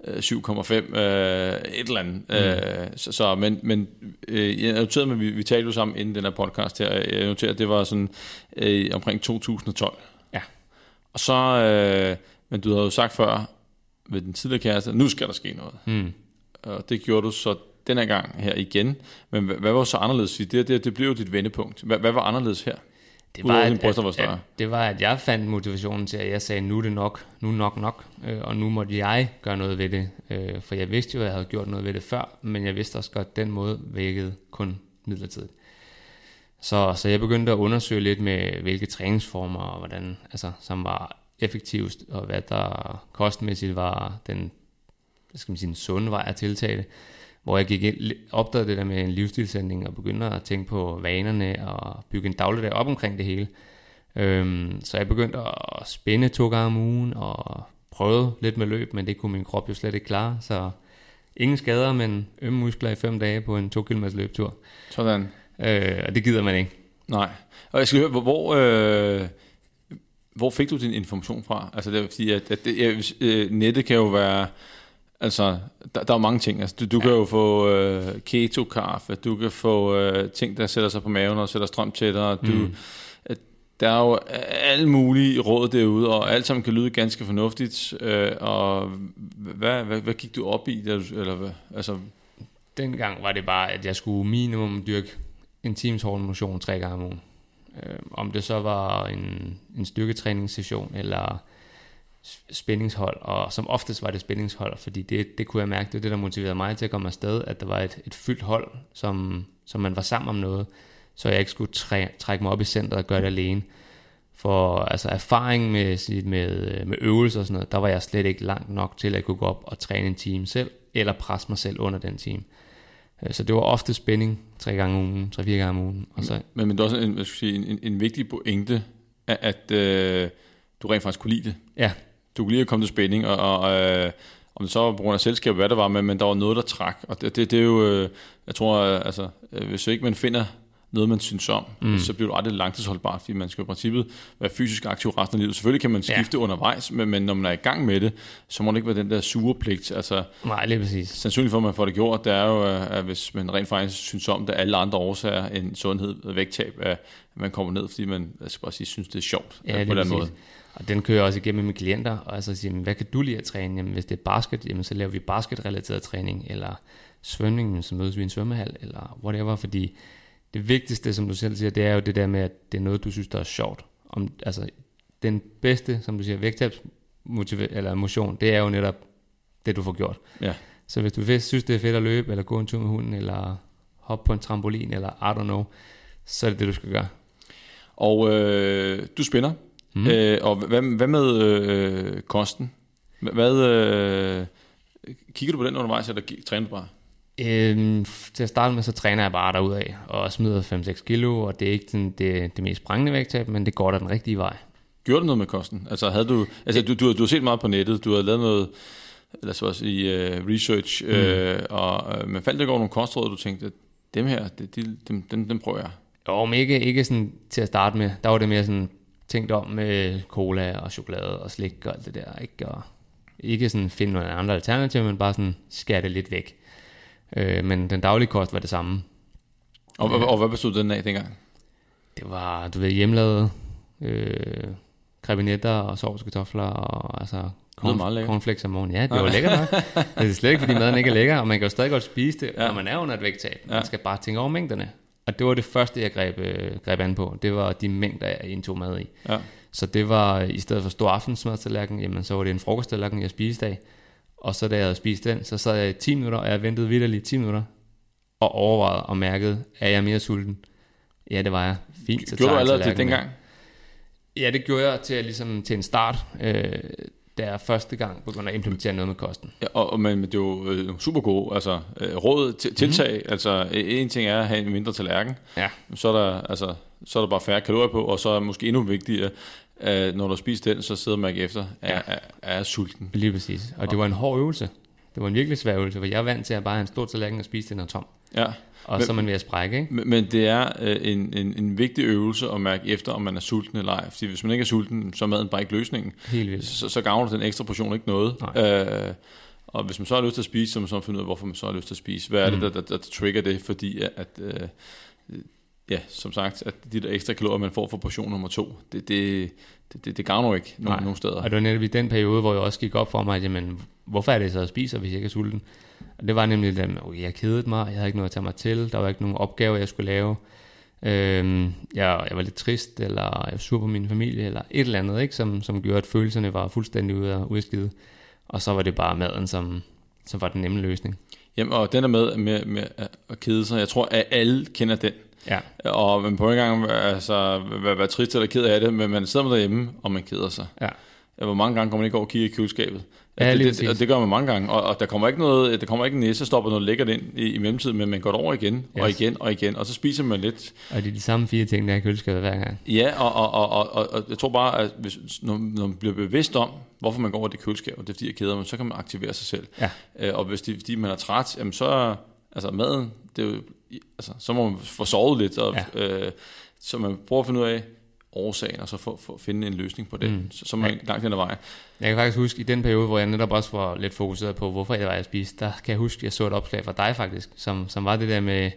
7,5 øh, et eller andet. Mm. Øh, så, så, men men øh, jeg noterede mig, vi, vi talte jo sammen inden den her podcast her, jeg noterede, at det var sådan øh, omkring 2012. Ja. Og så, øh, men du havde jo sagt før, ved den tidligere kæreste, nu skal der ske noget. Mm. Og det gjorde du så den her gang her igen. Men hvad, hvad var så anderledes? Det, det, det blev jo dit vendepunkt. Hvad, hvad var anderledes her? Det var, at, at, var at, det var, at jeg fandt motivationen til, at jeg sagde, nu er det nok, nu nok nok, øh, og nu måtte jeg gøre noget ved det. Øh, for jeg vidste jo, at jeg havde gjort noget ved det før, men jeg vidste også godt, at den måde vækkede kun midlertidigt. Så, så jeg begyndte at undersøge lidt med, hvilke træningsformer, og hvordan, altså, som var effektivst, og hvad der kostmæssigt var den, hvad skal man sige, den sunde vej at tiltage det. Hvor jeg gik ind, opdagede det der med en livsstilsændring, og begyndte at tænke på vanerne, og bygge en dagligdag op omkring det hele. Øhm, så jeg begyndte at spænde to gange om ugen, og prøvede lidt med løb, men det kunne min krop jo slet ikke klare, så ingen skader, men ømme muskler i fem dage på en 2 km løbetur. Sådan. Øh, og det gider man ikke. Nej. Og jeg skal høre, hvor, hvor øh, hvor fik du din information fra? Altså det er fordi, at, at det, øh, nettet kan jo være Altså, der, der er mange ting. Altså, du, du ja. kan jo få øh, keto-kaffe, du kan få øh, ting, der sætter sig på maven og sætter strøm til dig. Du, mm. Der er jo alle mulige råd derude, og alt sammen kan lyde ganske fornuftigt. Øh, og hvad, hvad, hvad gik du op i? Der, eller hvad? Altså... Dengang var det bare, at jeg skulle minimum dyrke en times hård motion tre gange om ugen. Øh, om det så var en, en styrketræningssession eller spændingshold, og som oftest var det spændingshold, fordi det, det kunne jeg mærke, det var det, der motiverede mig til at komme afsted, at der var et, et fyldt hold, som, som man var sammen om noget, så jeg ikke skulle træ, trække mig op i centret og gøre det alene. For altså erfaring med, med, med øvelser og sådan noget, der var jeg slet ikke langt nok til at kunne gå op og træne en time selv, eller presse mig selv under den time. Øh, så det var ofte spænding, tre gange om ugen, tre-fire gange om ugen. Og så, men, men det er også en, jeg sige, en, en vigtig pointe, at, at øh, du rent faktisk kunne lide det. Ja. Du kunne lige komme til spænding, og, og øh, om det så var på grund af selskabet, hvad det var, men, men der var noget, der trak. Og det, det, det er jo, øh, jeg tror, øh, altså, øh, hvis ikke man finder noget, man synes om, mm. så bliver du aldrig langtidsholdbart, fordi man skal i princippet være fysisk aktiv resten af livet. Selvfølgelig kan man skifte ja. undervejs, men, men når man er i gang med det, så må det ikke være den der sure pligt. Altså, Nej, lige præcis. Sandsynligt for, at man får det gjort, det er jo, at hvis man rent faktisk synes om det, alle andre årsager end sundhed og vægttab, at man kommer ned, fordi man jeg skal bare sige, synes, det er sjovt ja, på den måde. Og den kører jeg også igennem med mine klienter, og altså siger, hvad kan du lide at træne? Jamen, hvis det er basket, jamen, så laver vi basketrelateret træning, eller svømning, så mødes vi i en svømmehal, eller whatever, fordi det vigtigste, som du selv siger, det er jo det der med, at det er noget, du synes, der er sjovt. Om, altså, den bedste, som du siger, vægttabs eller motion, det er jo netop det, du får gjort. Ja. Så hvis du synes, det er fedt at løbe, eller gå en tur med hunden, eller hoppe på en trampolin, eller I don't know, så er det det, du skal gøre. Og øh, du spænder. Mm. Øh, og hvad, hvad med øh, kosten? Hvad, øh, kigger du på den undervejs, eller træner du bare? Øhm, til at starte med, så træner jeg bare derudad og smider 5-6 kilo, og det er ikke den, det, det mest sprængende vægttab, men det går da den rigtige vej. Gjorde du noget med kosten? Altså, havde du, altså du, du, du har set meget på nettet, du har lavet noget, lad os i uh, research, mm. øh, og, uh, men faldt det over nogle kostråd, du tænkte, dem her, det, de, dem, dem, dem prøver jeg? Jo, men ikke, ikke sådan til at starte med. Der var det mere sådan tænkt om med cola og chokolade og slik og alt det der, ikke? Og ikke sådan finde nogle andre alternativer, men bare sådan skære det lidt væk. Øh, men den daglige kost var det samme. Og, og, og hvad bestod den af dengang? Det var, du ved, hjemmelavet øh, krebinetter og sovs og kartofler og altså corn, cornflakes om morgenen. Ja, det var lækkert nok. det er slet ikke, fordi maden ikke er lækker, og man kan jo stadig godt spise det, ja. når man er under et vægttab. Man ja. skal bare tænke over mængderne. Og det var det første, jeg greb, øh, greb an på. Det var de mængder, jeg indtog mad i. Ja. Så det var, i stedet for stor aftensmadstallerken, jamen så var det en frokosttallerken, jeg spiste af. Og så da jeg havde spist den, så sad jeg i 10 minutter, og jeg ventede vidderligt 10 minutter, og overvejede og mærkede, at jeg er mere sulten. Ja, det var jeg. Fint. Så gjorde du allerede det dengang? Ja, det gjorde jeg til, ligesom, til en start, øh, da jeg første gang begyndte at implementere noget med kosten. Ja, og, og men det er jo øh, super gode, altså øh, råd, til, tiltag, mm-hmm. altså en ting er at have en mindre tallerken, ja. så er der, altså, så er der bare færre kalorier på, og så er måske endnu vigtigere, at når du spiser den, så sidder man ikke efter, er, ja. er, er sulten. Lige præcis, og det var en hård øvelse. Det var en virkelig svær øvelse, for jeg er vant til at bare have en stor tallerken og spise den og tom. Ja. Og men, så er man ved at sprække, ikke? Men, men det er øh, en, en, en vigtig øvelse at mærke efter, om man er sulten eller ej. Fordi hvis man ikke er sulten, så er maden bare ikke løsningen. Helt vildt. Så, så gavner den ekstra portion ikke noget. Øh, og hvis man så har lyst til at spise, så må man så finde ud af, hvorfor man så har lyst til at spise. Hvad er mm. det, der, der, der trigger det? Fordi at, at øh, ja, som sagt, at de der ekstra kalorier, man får for portion nummer to, det, det, det, det, det gavner jo ikke nogen, nogen steder. Og det var netop i den periode, hvor jeg også gik op for mig, at jamen, hvorfor er det så, at jeg spiser, hvis jeg ikke er sulten? Og det var nemlig, at jeg kedede mig, jeg havde ikke noget at tage mig til, der var ikke nogen opgave, jeg skulle lave. Øhm, jeg, jeg var lidt trist, eller jeg var sur på min familie, eller et eller andet, ikke? Som, som gjorde, at følelserne var fuldstændig ude af udskidet. Og så var det bare maden, som, som var den nemme løsning. Jamen, og den er med, med, med at kede sig, jeg tror, at alle kender den. Ja. Og man på en gang altså, være, være trist eller ked af det, men man sidder med derhjemme, og man keder sig. Ja. Hvor mange gange kommer man ikke over og kigger i køleskabet? Ja, det, det, det, det, gør man mange gange, og, og der kommer ikke noget, der kommer ikke en næsestop noget lækkert ind i, i mellemtiden, men man går over igen, yes. og igen, og igen, og så spiser man lidt. Og det er de samme fire ting, der er i køleskabet hver gang. Ja, og, og, og, og, og jeg tror bare, at hvis, når, når man bliver bevidst om, hvorfor man går over det køleskab, og det er fordi, jeg keder mig, så kan man aktivere sig selv. Ja. Øh, og hvis det er fordi, man er træt, jamen så, altså maden, det er jo, altså, så må man få sovet lidt, og, ja. øh, så man prøver at finde ud af, årsagen, og så få, få finde en løsning på det, mm. så, så man langt hen ad vejen. Jeg kan faktisk huske, i den periode, hvor jeg netop også var lidt fokuseret på, hvorfor jeg var jeg spiste, der kan jeg huske, at jeg så et opslag fra dig faktisk, som, som var det der med, jeg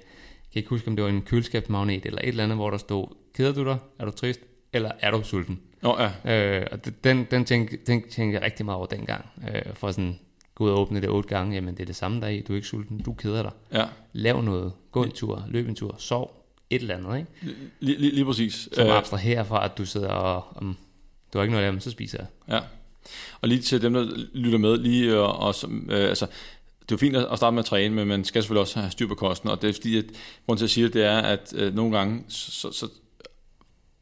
kan ikke huske, om det var en køleskabsmagnet eller et eller andet, hvor der stod, keder du dig? Er du trist? Eller er du sulten? Oh, ja. øh, og den, den, tænkte, den tænkte jeg rigtig meget over dengang, øh, for sådan, gå ud og åbne det otte gange, jamen det er det samme der i, du er ikke sulten, du keder dig. Ja. Lav noget, gå en tur, løb en tur, sov, et eller andet, ikke? Lige, lige, lige præcis. Som øh. abstraherer fra, at du sidder og, um, du har ikke noget at lave, så spiser jeg. Ja. Og lige til dem, der lytter med, lige og, og øh, altså, det er jo fint at starte med at træne, men man skal selvfølgelig også have styr på kosten, og det er fordi, at grunden til at sige det, det er, at øh, nogle gange, så, så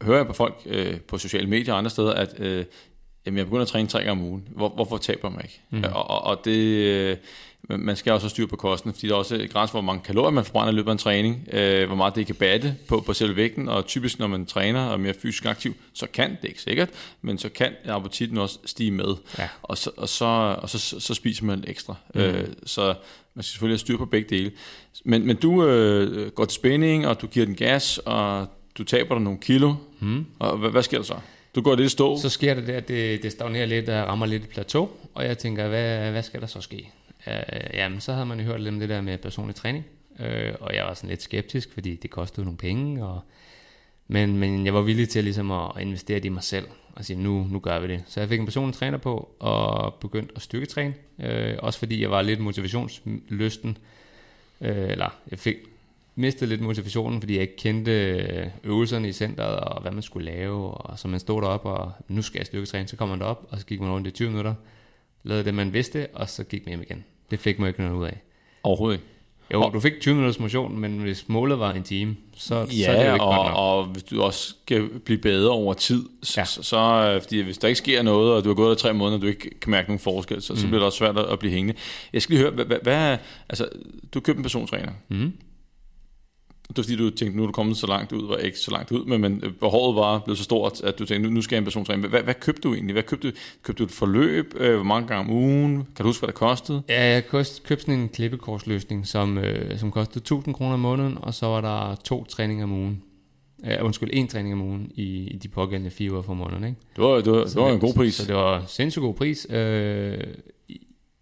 hører jeg på folk øh, på sociale medier og andre steder, at øh, jamen, jeg begynder at træne tre gange om ugen. Hvor, hvorfor taber man ikke? Mm. Og, og, og det, øh, man skal også have styr på kosten, fordi der er også et grænse, hvor mange kalorier man forbrænder i løbet af en træning, øh, hvor meget det kan batte på, på selve vægten, og typisk når man træner og er mere fysisk aktiv, så kan det ikke sikkert, men så kan appetitten også stige med, ja. og, så, og, så, og så, så, så spiser man lidt ekstra. Mm. Øh, så man skal selvfølgelig have styr på begge dele. Men, men du øh, går til spænding, og du giver den gas, og du taber dig nogle kilo, mm. og hvad, hvad sker der så? Du går lidt stå. Så sker det at det, det stagnerer lidt og rammer lidt et plateau, og jeg tænker, hvad, hvad skal der så ske? Øh, jamen, så havde man jo hørt lidt om det der med personlig træning, øh, og jeg var sådan lidt skeptisk, fordi det kostede nogle penge, og, men, men jeg var villig til ligesom at investere det i mig selv, og sige, nu, nu gør vi det. Så jeg fik en personlig træner på, og begyndte at styrketræne, øh, også fordi jeg var lidt motivationslysten, øh, eller jeg fik, mistede lidt motivationen, fordi jeg ikke kendte øvelserne i centret, og hvad man skulle lave, og så man stod derop, og nu skal jeg styrketræne, så kommer man derop, og så gik man rundt i 20 minutter, lavede det, man vidste, og så gik man hjem igen. Det fik man ikke noget ud af. Overhovedet ikke. Jo, du fik 20 minutters motion, men hvis målet var en time, så, ja, så er det jo ikke og, godt nok. og hvis du også skal blive bedre over tid, så, ja. så, så øh, fordi hvis der ikke sker noget, og du har gået der tre måneder, og du ikke kan mærke nogen forskel, så, mm. så bliver det også svært at blive hængende. Jeg skal lige høre, hvad, hvad, hvad altså, du købte en persontræner. Mm. Det var fordi, du tænkte, nu er du kommet så langt ud, var ikke så langt ud, men, men behovet var blevet så stort, at du tænkte, nu, nu skal jeg en persontræning. Hvad, hvad købte du egentlig? Hvad købte? Købte du et forløb? Øh, hvor mange gange om ugen? Kan du huske, hvad det kostede? Ja, jeg købte sådan en klippekorsløsning, som, øh, som kostede 1000 kroner om måneden, og så var der to træninger om ugen. Uh, undskyld, en træning om ugen i, i de pågældende fire uger for måneden. Ikke? Det var, det var, det var en god pris. Så, så det var sindssygt god pris. Uh,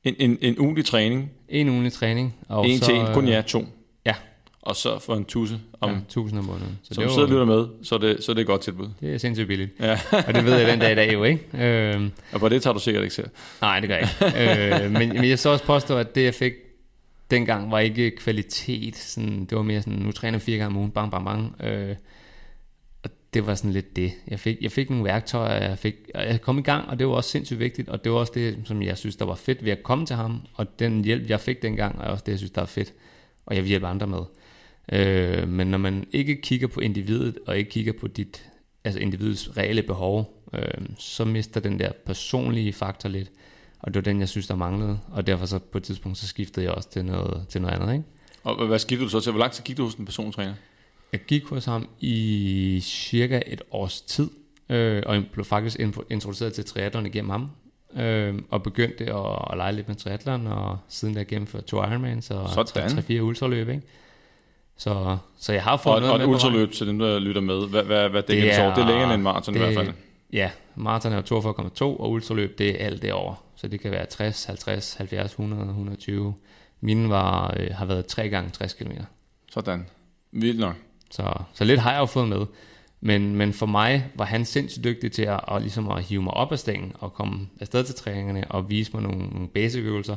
en, en, en ugenlig træning? En ugenlig træning. Og en så, til en, kun jer to? Og så for en tusse om... Ja, tusind om måneden. Så som det sidder og lytter med, så er, det, så er det et godt tilbud. Det er sindssygt billigt. Ja. og det ved jeg den dag i dag jo, ikke? Øhm, og på det tager du sikkert ikke selv. Nej, det gør jeg ikke. øh, men, men jeg så også påstå, at det jeg fik dengang var ikke kvalitet. Sådan, det var mere sådan, nu træner fire gange om ugen, bang, bang, bang. Øh, og det var sådan lidt det. Jeg fik, jeg fik nogle værktøjer, jeg, fik, jeg kom i gang, og det var også sindssygt vigtigt, og det var også det, som jeg synes, der var fedt ved at komme til ham, og den hjælp, jeg fik dengang, er også det, jeg synes, der er fedt, og jeg vil hjælpe andre med. Øh, men når man ikke kigger på individet, og ikke kigger på dit, altså individets reelle behov, øh, så mister den der personlige faktor lidt. Og det var den, jeg synes, der manglede. Og derfor så på et tidspunkt, så skiftede jeg også til noget, til noget andet. Ikke? Og hvad skiftede du så til? Hvor lang tid gik du hos en persontræner? Jeg gik hos ham i cirka et års tid, øh, og blev faktisk introduceret til triathlon igennem ham. Øh, og begyndte at, at lege lidt med triathlon, og siden der gennemført to Ironmans og 3-4 ultraløb. Ikke? Så, så jeg har fået og, noget og med et ultraløb til dem, der lytter med. Hvad, hvad, hvad det, det er, det er længere end en maraton i hvert fald. Ja, maraton er 42,2, og ultraløb det er alt det over. Så det kan være 60, 50, 70, 100, 120. Mine var, øh, har været 3 gange 60 km. Sådan. Vildt nok. Så, så lidt har jeg jo fået med. Men, men for mig var han sindssygt dygtig til at, at, ligesom at hive mig op af stængen og komme afsted til træningerne og vise mig nogle, nogle basic øvelser.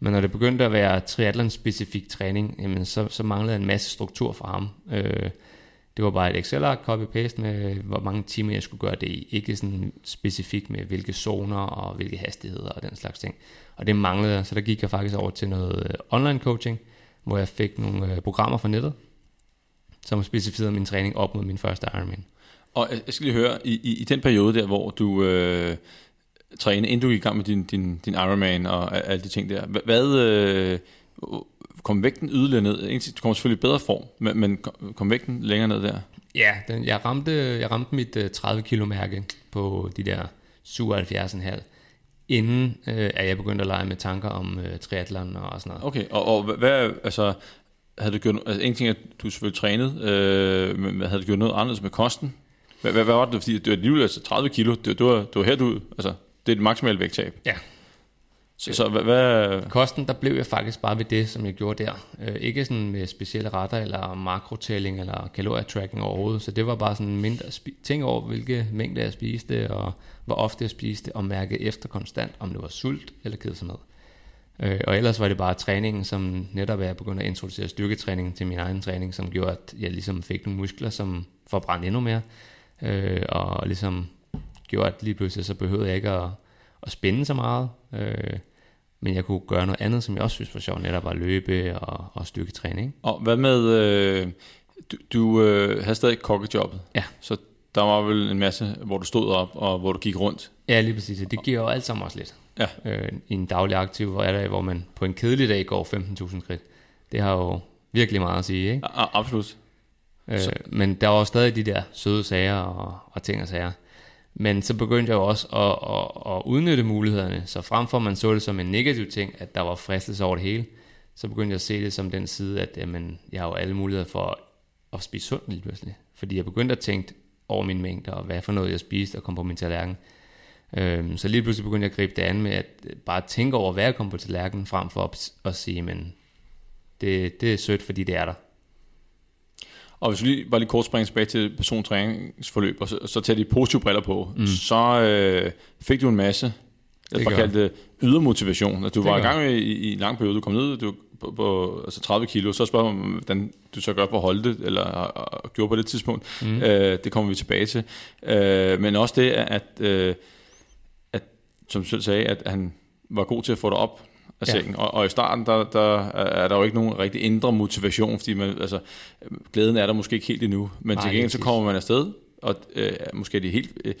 Men når det begyndte at være triathlon-specifik træning, jamen så, så manglede en masse struktur for ham. Øh, det var bare et Excel-ark copy-paste med, hvor mange timer jeg skulle gøre det i. Ikke sådan specifikt med, hvilke zoner og hvilke hastigheder og den slags ting. Og det manglede, så der gik jeg faktisk over til noget øh, online coaching, hvor jeg fik nogle øh, programmer fra nettet, som specificerede min træning op mod min første Ironman. Og jeg skal lige høre, i, i, i den periode der, hvor du... Øh træne, inden du gik i gang med din, din, din Ironman og alle de ting der. Hvad, øh, kom vægten yderligere ned? Du kommer selvfølgelig i bedre form, men, men kom vægten længere ned der? Ja, den, jeg, ramte, jeg ramte mit uh, 30 kilo mærke på de der 77,5 inden øh, at jeg begyndte at lege med tanker om øh, triathlon og sådan noget. Okay, og, og hvad, altså, havde du gjort, altså en ting er, at du selvfølgelig trænet, øh, men havde du gjort noget anderledes med kosten? Hvad, hvad, hvad var det? Fordi det var alligevel altså 30 kilo. Det, det, var, det var her, du... Altså, det er det maksimale vægttab. Ja. Så, så hvad, hvad... Kosten, der blev jeg faktisk bare ved det, som jeg gjorde der. Øh, ikke sådan med specielle retter, eller makrotælling, eller kalorietracking overhovedet. Så det var bare sådan mindre ting over, hvilke mængder jeg spiste, og hvor ofte jeg spiste, og mærke efter konstant, om det var sult eller kedsomhed. Øh, og ellers var det bare træningen, som netop er begyndt at introducere styrketræning til min egen træning, som gjorde, at jeg ligesom fik nogle muskler, som forbrændt endnu mere. Øh, og ligesom gjorde, at lige pludselig så behøvede jeg ikke at, at spænde så meget. Øh, men jeg kunne gøre noget andet, som jeg også synes var sjovt, netop at løbe og, og styrketræning. Og hvad med... Øh, du du øh, havde stadig kokkejobbet. Ja. Så der var vel en masse, hvor du stod op, og hvor du gik rundt. Ja, lige præcis. Det giver jo alt sammen også lidt. Ja. Øh, I en daglig aktiv hvor er der, hvor man på en kedelig dag går 15.000 skridt. Det har jo virkelig meget at sige, ikke? A- absolut. Øh, men der var jo stadig de der søde sager og, og ting og sager. Men så begyndte jeg jo også at, at, at udnytte mulighederne. Så frem for at man så det som en negativ ting, at der var fristelse over det hele, så begyndte jeg at se det som den side, at jamen, jeg har jo alle muligheder for at, at spise sundt lige pludselig. Fordi jeg begyndte at tænke over mine mængder, og hvad for noget jeg spiste, og kom på min tallerken. Øhm, så lige pludselig begyndte jeg at gribe det an med at bare tænke over, hvad jeg kom på tallerkenen, frem for at, at sige, men det, det er sødt, fordi det er der. Og hvis vi lige, bare lige kort springer tilbage til persontræningsforløb, og så, så tager de positive briller på, mm. så øh, fik du en masse, jeg bare gør kalde det ydermotivation. At du Det var i gang i, i en lang periode, du kom ned du, på, på altså 30 kilo, så spørger man, hvordan du så gør for at holde det, eller og, og gjorde på det tidspunkt. Mm. Øh, det kommer vi tilbage til. Øh, men også det, at, øh, at som du selv sagde, at han var god til at få dig op af Ja. sengen. Og, og i starten, der, der er der jo ikke nogen rigtig indre motivation, fordi man, altså, glæden er der måske ikke helt endnu, men Nej, til gengæld så kommer man afsted, og øh, måske er det helt... Øh,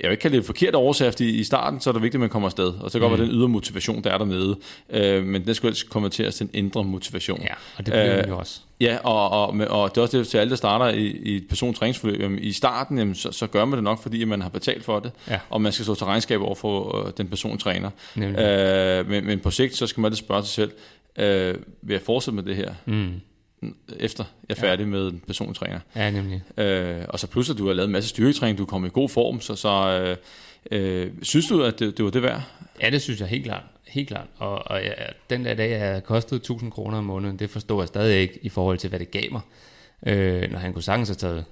jeg vil ikke kalde det forkert årsag, fordi i starten så er det vigtigt, at man kommer afsted, og så går mm. den ydre motivation, der er dernede, øh, men den skulle ellers konverteres til en indre motivation. Ja, og det blev Øh, jo også. Ja, og, og, og det er også det til alle, der starter i, i et persontræningsforløb. Jamen, I starten, jamen, så, så gør man det nok, fordi man har betalt for det, Ja. og man skal stå til regnskab over for øh, den persontræner. Nemlig. Øh, men, men på sigt, så skal man lidt spørge sig selv, øh, vil jeg fortsætte med det her, Mm. Efter jeg er færdig med en persontræner? Ja, nemlig. Øh, og så pludselig, du har lavet en masse styrketræning, du er kommet i god form, så, så øh, øh, synes du, at det, det var det værd? Ja, det synes jeg helt klart. Helt klart. Og, og ja, den der dag, jeg havde kostet 1000 kroner om måneden, det forstår jeg stadig ikke i forhold til, hvad det gav mig. Øh, når han kunne sagtens have taget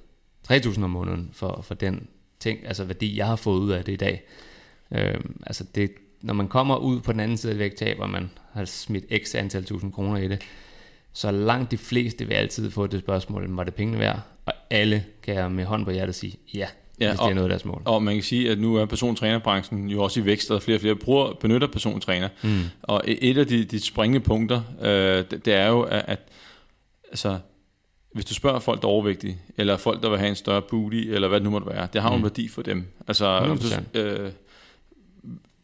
3000 om måneden for, for den ting, altså værdi, jeg har fået ud af det i dag. Øh, altså det, når man kommer ud på den anden side af vægttab, og man har smidt x antal tusind kroner i det, så langt de fleste vil altid få det spørgsmål, var det pengene værd? Og alle kan jeg med hånd på hjertet sige, ja, Ja, hvis det og- er noget af deres mål. Og man kan sige, at nu er persontrænerbranchen jo også i vækst, og flere og flere bruger, benytter persontræner. Mm. Og et af de, de springende punkter, øh, det, det er jo, at, at altså, hvis du spørger folk, der er overvægtige, eller folk, der vil have en større booty, eller hvad det nu måtte være, det har jo en værdi for dem. Altså, hvis du, 100%. øh, hvis du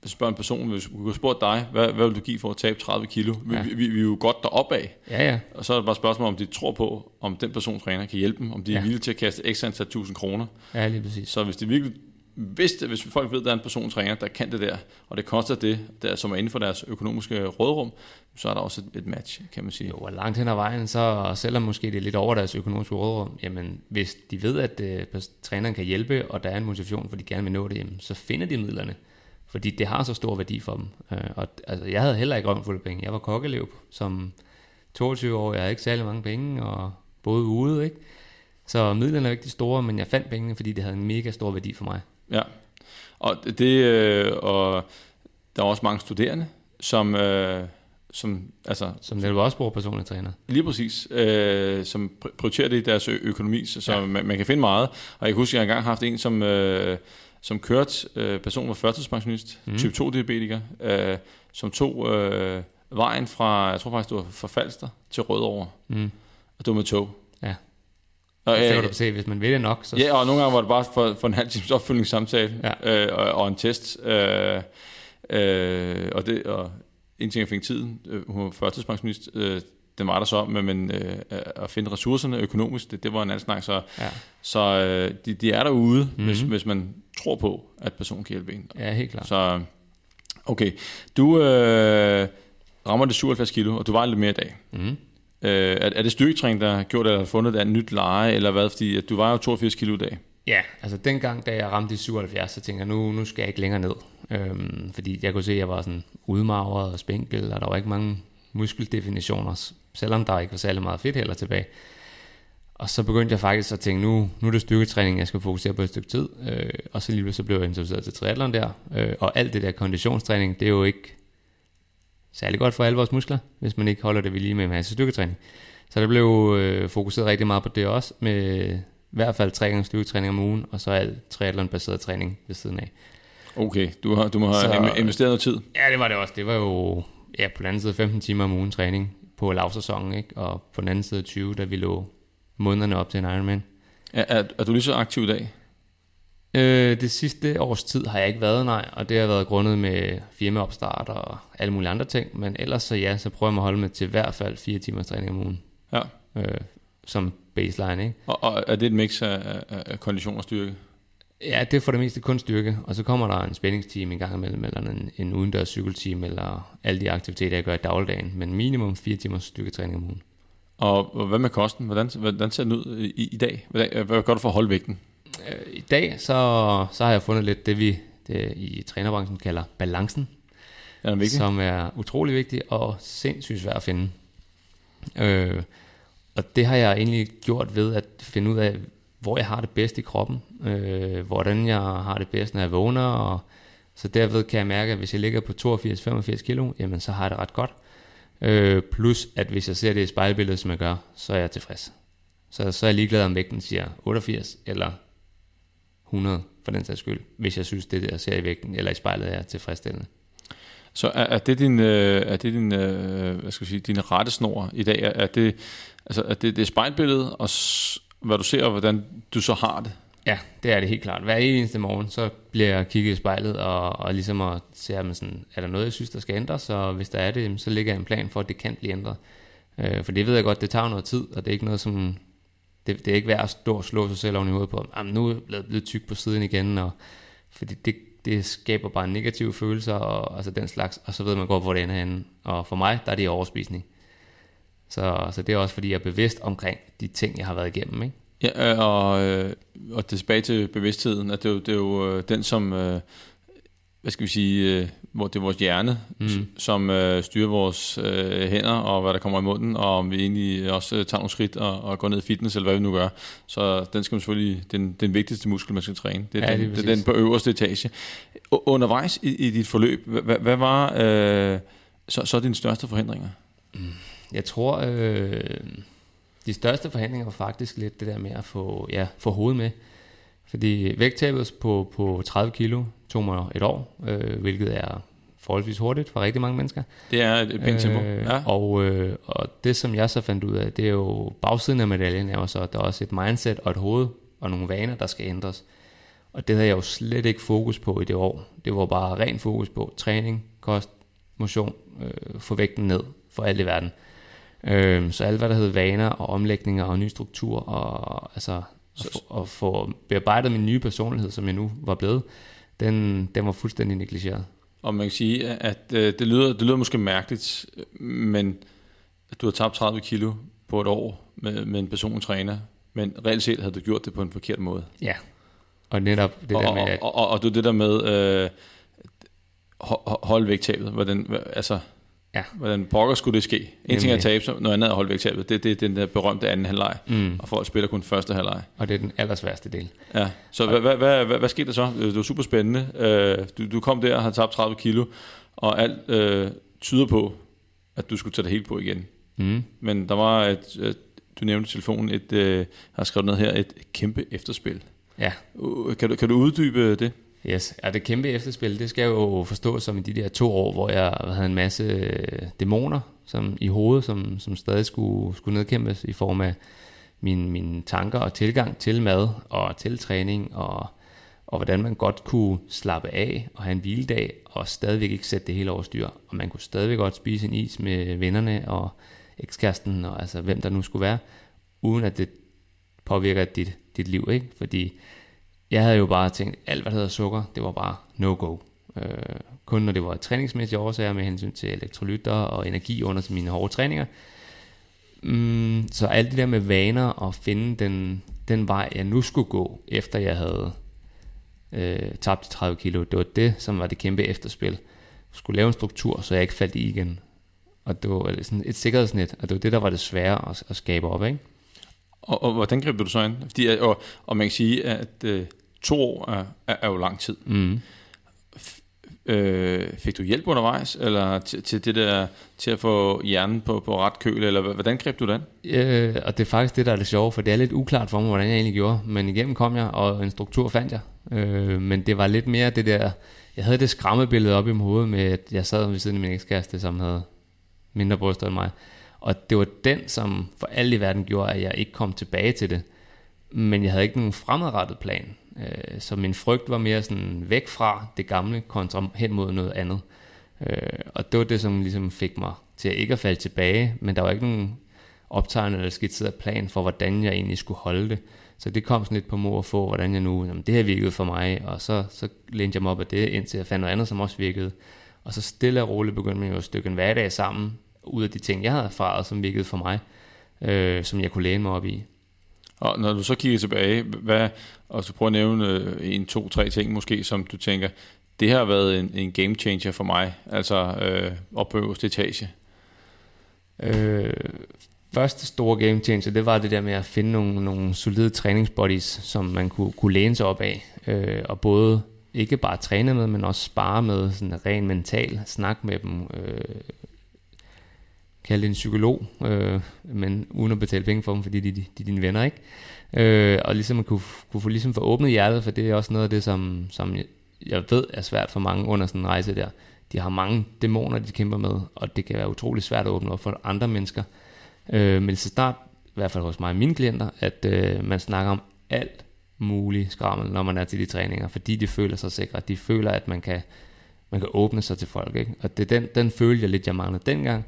spørger en person, hvis du kunne spørge dig, hvad, hvad vil du give for at tabe 30 kilo? Vi, Ja. vi, vi, vi er jo godt deroppe af. Ja, ja. Og så er det bare spørgsmål, om de tror på, om den persontræner kan hjælpe dem, om de er Ja. villige til at kaste ekstra antal tusind kroner. Ja, lige præcis. Så hvis det virkelig, hvis, det, hvis folk ved, at der er en persontræner, der kan det der, og det koster det, der, som er inden for deres økonomiske rådrum, så er der også et, et match, kan man sige. Jo, og langt hen ad vejen, så selvom måske det er lidt over deres økonomiske rådrum, jamen hvis de ved, at øh, træneren kan hjælpe, og der er en motivation, for de gerne vil nå det, jamen, så finder de midlerne. Fordi det har så stor værdi for dem. Øh, og altså, jeg havde heller ikke røven fuld af penge. Jeg var kokkelev som 22 år. Jeg havde ikke særlig mange penge, og boede ude, ikke? Så midlerne er ikke de store, men jeg fandt pengene, fordi det havde en mega stor værdi for mig. Ja. Og det, øh, og der er også mange studerende, som, øh, som altså, Som netop også bruger personlig træner. Lige præcis, øh, som pr- prioriterer det i deres økonomi, så, så Ja. man, man kan finde meget. Og jeg kan huske, at jeg engang har haft en, som, øh, som kørte, øh, person var førtidspensionist, mm. type 2-diabetiker, øh, som tog øh, vejen fra, jeg tror faktisk, det var fra Falster til Rødovre, Mm. og det var med tog. Ja. Og, kan øh, du se, hvis man vil det nok, så ja, og nogle gange var det bare for, for en halv times opfølgningssamtale Ja. øh, og, og en test. Øh, øh, og, det, og en ting, jeg fik tiden, øh, hun var førtidspensionist, øh, den var der så, men, men øh, at finde ressourcerne økonomisk, det, det var en anden snak. Så, ja, så øh, de, de er derude, mm-hmm. hvis, hvis man tror på, at personen kan hjælpe en. ja helt klart. Så okay, du øh, rammer det 77 kilo, og du vejer lidt mere i dag. Mm. Øh, er, er det styrketræning, der har gjort, at du har fundet et nyt leje, eller hvad? Fordi at du vejer jo 82 kilo i dag. Ja, altså dengang, da jeg ramte de 77, så tænkte jeg, nu, nu skal jeg ikke længere ned. Øhm, fordi jeg kunne se, at jeg var sådan udmagret og spinkel, og der var ikke mange muskeldefinitioner, selvom der ikke var særlig meget fedt heller tilbage. Og så begyndte jeg faktisk at tænke, nu, nu er det styrketræning, jeg skal fokusere på et stykke tid. Øh, og så lige så blev jeg introduceret til triathlon der. Øh, og alt det der konditionstræning, det er jo ikke særlig godt for alle vores muskler, hvis man ikke holder det ved lige med en masse styrketræning. Så der blev øh, fokuseret rigtig meget på det også, med i hvert fald tre gange styrketræning om ugen, og så alt triathlon-baseret træning ved siden af. Okay, du, har, du må have så, investeret noget tid. Ja, det var det også. Det var jo ja, på den anden side 15 timer om ugen træning på lavsæsonen, ikke? og på den anden side 20, da vi lå månederne op til en Ironman. Er, er, er du lige så aktiv i dag? Øh, det sidste års tid har jeg ikke været, nej, og det har været grundet med firmaopstart og alle mulige andre ting, men ellers så ja, så prøver jeg at holde mig til i hvert fald fire timers træning om ugen. Ja. Øh, som baseline, ikke? Og, og er det et mix af, af, af kondition og styrke? Ja, det er for det meste kun styrke, og så kommer der en spændingsteam en gang imellem, eller en, en udendørs cykelteam, eller alle de aktiviteter, jeg gør i dagligdagen, men minimum fire timers styrketræning om ugen. Og, og hvad med kosten? Hvordan, hvordan ser den ud i, i dag? Hvad, hvad gør du for at holde vægten? Øh, I dag så, så har jeg fundet lidt det, vi det, i trænerbranchen kalder balancen, er vigtig? som er utrolig vigtig og sindssygt svært at finde. Øh, og det har jeg egentlig gjort ved at finde ud af, hvor jeg har det bedst i kroppen, øh, hvordan jeg har det bedst, når jeg vågner, og så derved kan jeg mærke, at hvis jeg ligger på 82-85 kilo, jamen så har jeg det ret godt. Øh, plus at hvis jeg ser det i spejlbilledet, som jeg gør, så er jeg tilfreds. Så, så er jeg ligeglad om vægten siger 88 eller 100 for den sags skyld, hvis jeg synes, det jeg ser i vægten eller i spejlet er tilfredsstillende. Så er, er det din, øh, er det din, øh, hvad skal jeg sige, din rettesnor i dag? Er, er det, altså, er det, det er spejlbilledet, og hvad du ser, og hvordan du så har det? Ja, det er det helt klart. Hver eneste morgen, så bliver jeg kigget i spejlet, og, og ligesom at se, om sådan, er der noget, jeg synes, der skal ændres, og hvis der er det, så ligger jeg en plan for, at det kan blive ændret. Øh, for det ved jeg godt, det tager noget tid, og det er ikke noget, som det, det er ikke værd at stå og slå sig selv oven i hovedet på, at nu er jeg blevet, blevet tyk på siden igen, og, fordi det, det skaber bare negative følelser, og altså den slags, og så ved man godt, hvor det ender henne. Og for mig, der er det overspisning. Så, så det er også, fordi jeg er bevidst omkring de ting, jeg har været igennem, ikke? Ja, øh, og, øh, og tilbage til bevidstheden, at det er jo, det er jo øh, den, som, hvad skal vi sige, hvor det er vores hjerne, mm. som styrer vores hænder og hvad der kommer i munden, og om vi egentlig også tager nogle skridt og, og går ned i fitness, eller hvad vi nu gør. Så den skal man selvfølgelig, den, den vigtigste muskel, man skal træne. Det er, ja, den, det er den på øverste etage. Undervejs i, i dit forløb, hvad, hvad var øh, så, så dine største forhindringer? Mm. Jeg tror, øh, de største forhindringer var faktisk lidt det der med at få, ja, få hovedet med. Fordi vægttabet på, på 30 kilo tog mig et år, øh, hvilket er forholdsvis hurtigt for rigtig mange mennesker. Det er et pænt tempo. Øh, ja. og, øh, og det, som jeg så fandt ud af, det er jo bagsiden af medaljen, er jo så, at der er også et mindset og et hoved og nogle vaner, der skal ændres. Og det havde jeg jo slet ikke fokus på i det år. Det var bare ren fokus på træning, kost, motion, øh, få vægten ned for alt i verden. Øh, så alt hvad der hed vaner og omlægninger og ny struktur og altså at få, at få bearbejdet min nye personlighed, som jeg nu var blevet, den, den var fuldstændig negligeret. Og man kan sige, at øh, det, lyder, det lyder måske mærkeligt, men at du har tabt 30 kilo på et år med, med en personlig træner, men reelt set havde du gjort det på en forkert måde. Ja, og netop det og, der med... At... Og, og, og, og det der med øh, hold vægttabet, hvordan, altså Ja. Hvordan pokker skulle det ske? En ting er at tabe, noget andet er at holde vægttabet. Det, det er den der berømte anden halvleg, mm. og folk spiller kun første halvleg. Og det er den allersværste del. Ja, så hvad, hvad, hvad, hvad, hvad skete der så? Det var super spændende. Øh, du, du kom der og har tabt 30 kilo, og alt øh, tyder på, at du skulle tage det helt på igen. Mm. Men der var et, du nævnte telefonen, et, øh, har skrevet ned her, et kæmpe efterspil. Ja. Kan du, kan du uddybe det? Yes, ja, det kæmpe efterspil, det skal jo forstås som i de der to år, hvor jeg havde en masse øh, dæmoner som, i hovedet, som, som stadig skulle, skulle nedkæmpes i form af mine, mine tanker og tilgang til mad og til træning, og, og hvordan man godt kunne slappe af og have en hviledag, og stadigvæk ikke sætte det hele over styr. Og man kunne stadigvæk godt spise en is med vennerne og ekskæresten, og altså hvem der nu skulle være, uden at det påvirker dit, dit liv, ikke? Fordi jeg havde jo bare tænkt, alt hvad der hedder sukker, det var bare no-go. Øh, kun når det var træningsmæssige årsager med hensyn til elektrolytter og energi under mine hårde træninger. Mm, så alt det der med vaner og finde den, den vej, jeg nu skulle gå, efter jeg havde øh, tabt 30 kilo, det var det, som var det kæmpe efterspil. Jeg skulle lave en struktur, så jeg ikke faldt i igen. Og det var sådan et sikkerhedsnet, og det var det, der var det svære at, at skabe op, ikke? Og, og hvordan griber du så ind? Fordi, og, og man kan sige, at øh, to år er, er, er jo lang tid. Mm. Øh, fik du hjælp undervejs, eller til, til det der, til at få hjernen på, på ret køl, eller hvordan greb du den? Øh, og det er faktisk det, der er det sjove, for det er lidt uklart for mig, hvordan jeg egentlig gjorde, men igennem kom jeg, og en struktur fandt jeg. Øh, men det var lidt mere det der, jeg havde det skræmmebillede op i mit hoved med, at jeg sad ved siden af min ekskæreste, som havde mindre bryster end mig. Og det var den, som for alle i verden gjorde, at jeg ikke kom tilbage til det. Men jeg havde ikke nogen fremadrettet plan. Øh, så min frygt var mere sådan væk fra det gamle, kontra hen mod noget andet. Øh, og det var det, som ligesom fik mig til at ikke at falde tilbage, men der var ikke nogen optegnet eller skitseret plan for, hvordan jeg egentlig skulle holde det. Så det kom sådan lidt på mor at få, hvordan jeg nu, jamen det her virkede for mig, og så, så lænte jeg mig op af det, indtil jeg fandt noget andet, som også virkede. Og så stille og roligt begyndte man jo at stykke en hverdag sammen, ud af de ting, jeg havde erfaret, som virkede for mig, øh, som jeg kunne læne mig op i. Og når du så kigger tilbage, hvad, og så prøver at nævne øh, en, to, tre ting måske, som du tænker, det har været en, en game changer for mig, altså øh, op på øverste etage. Øh, første store game changer, det var det der med at finde nogle, nogle solide træningsbodies, som man kunne, kunne læne sig op af, øh, og både ikke bare træne med, men også spare med, sådan ren mental, snak med dem, øh, kalde det en psykolog, øh, men uden at betale penge for dem, fordi de, de, de er dine venner, ikke? Øh, og ligesom at kunne, kunne få, ligesom få åbnet hjertet, for det er også noget af det, som, som jeg ved er svært for mange under sådan en rejse der. De har mange dæmoner, de kæmper med, og det kan være utrolig svært at åbne op for andre mennesker. Øh, men så start, i hvert fald hos mig og mine klienter, at øh, man snakker om alt muligt skrammel, når man er til de træninger, fordi de føler sig sikre. De føler, at man kan, man kan åbne sig til folk. Ikke? Og det den, den følte jeg lidt, jeg manglede dengang.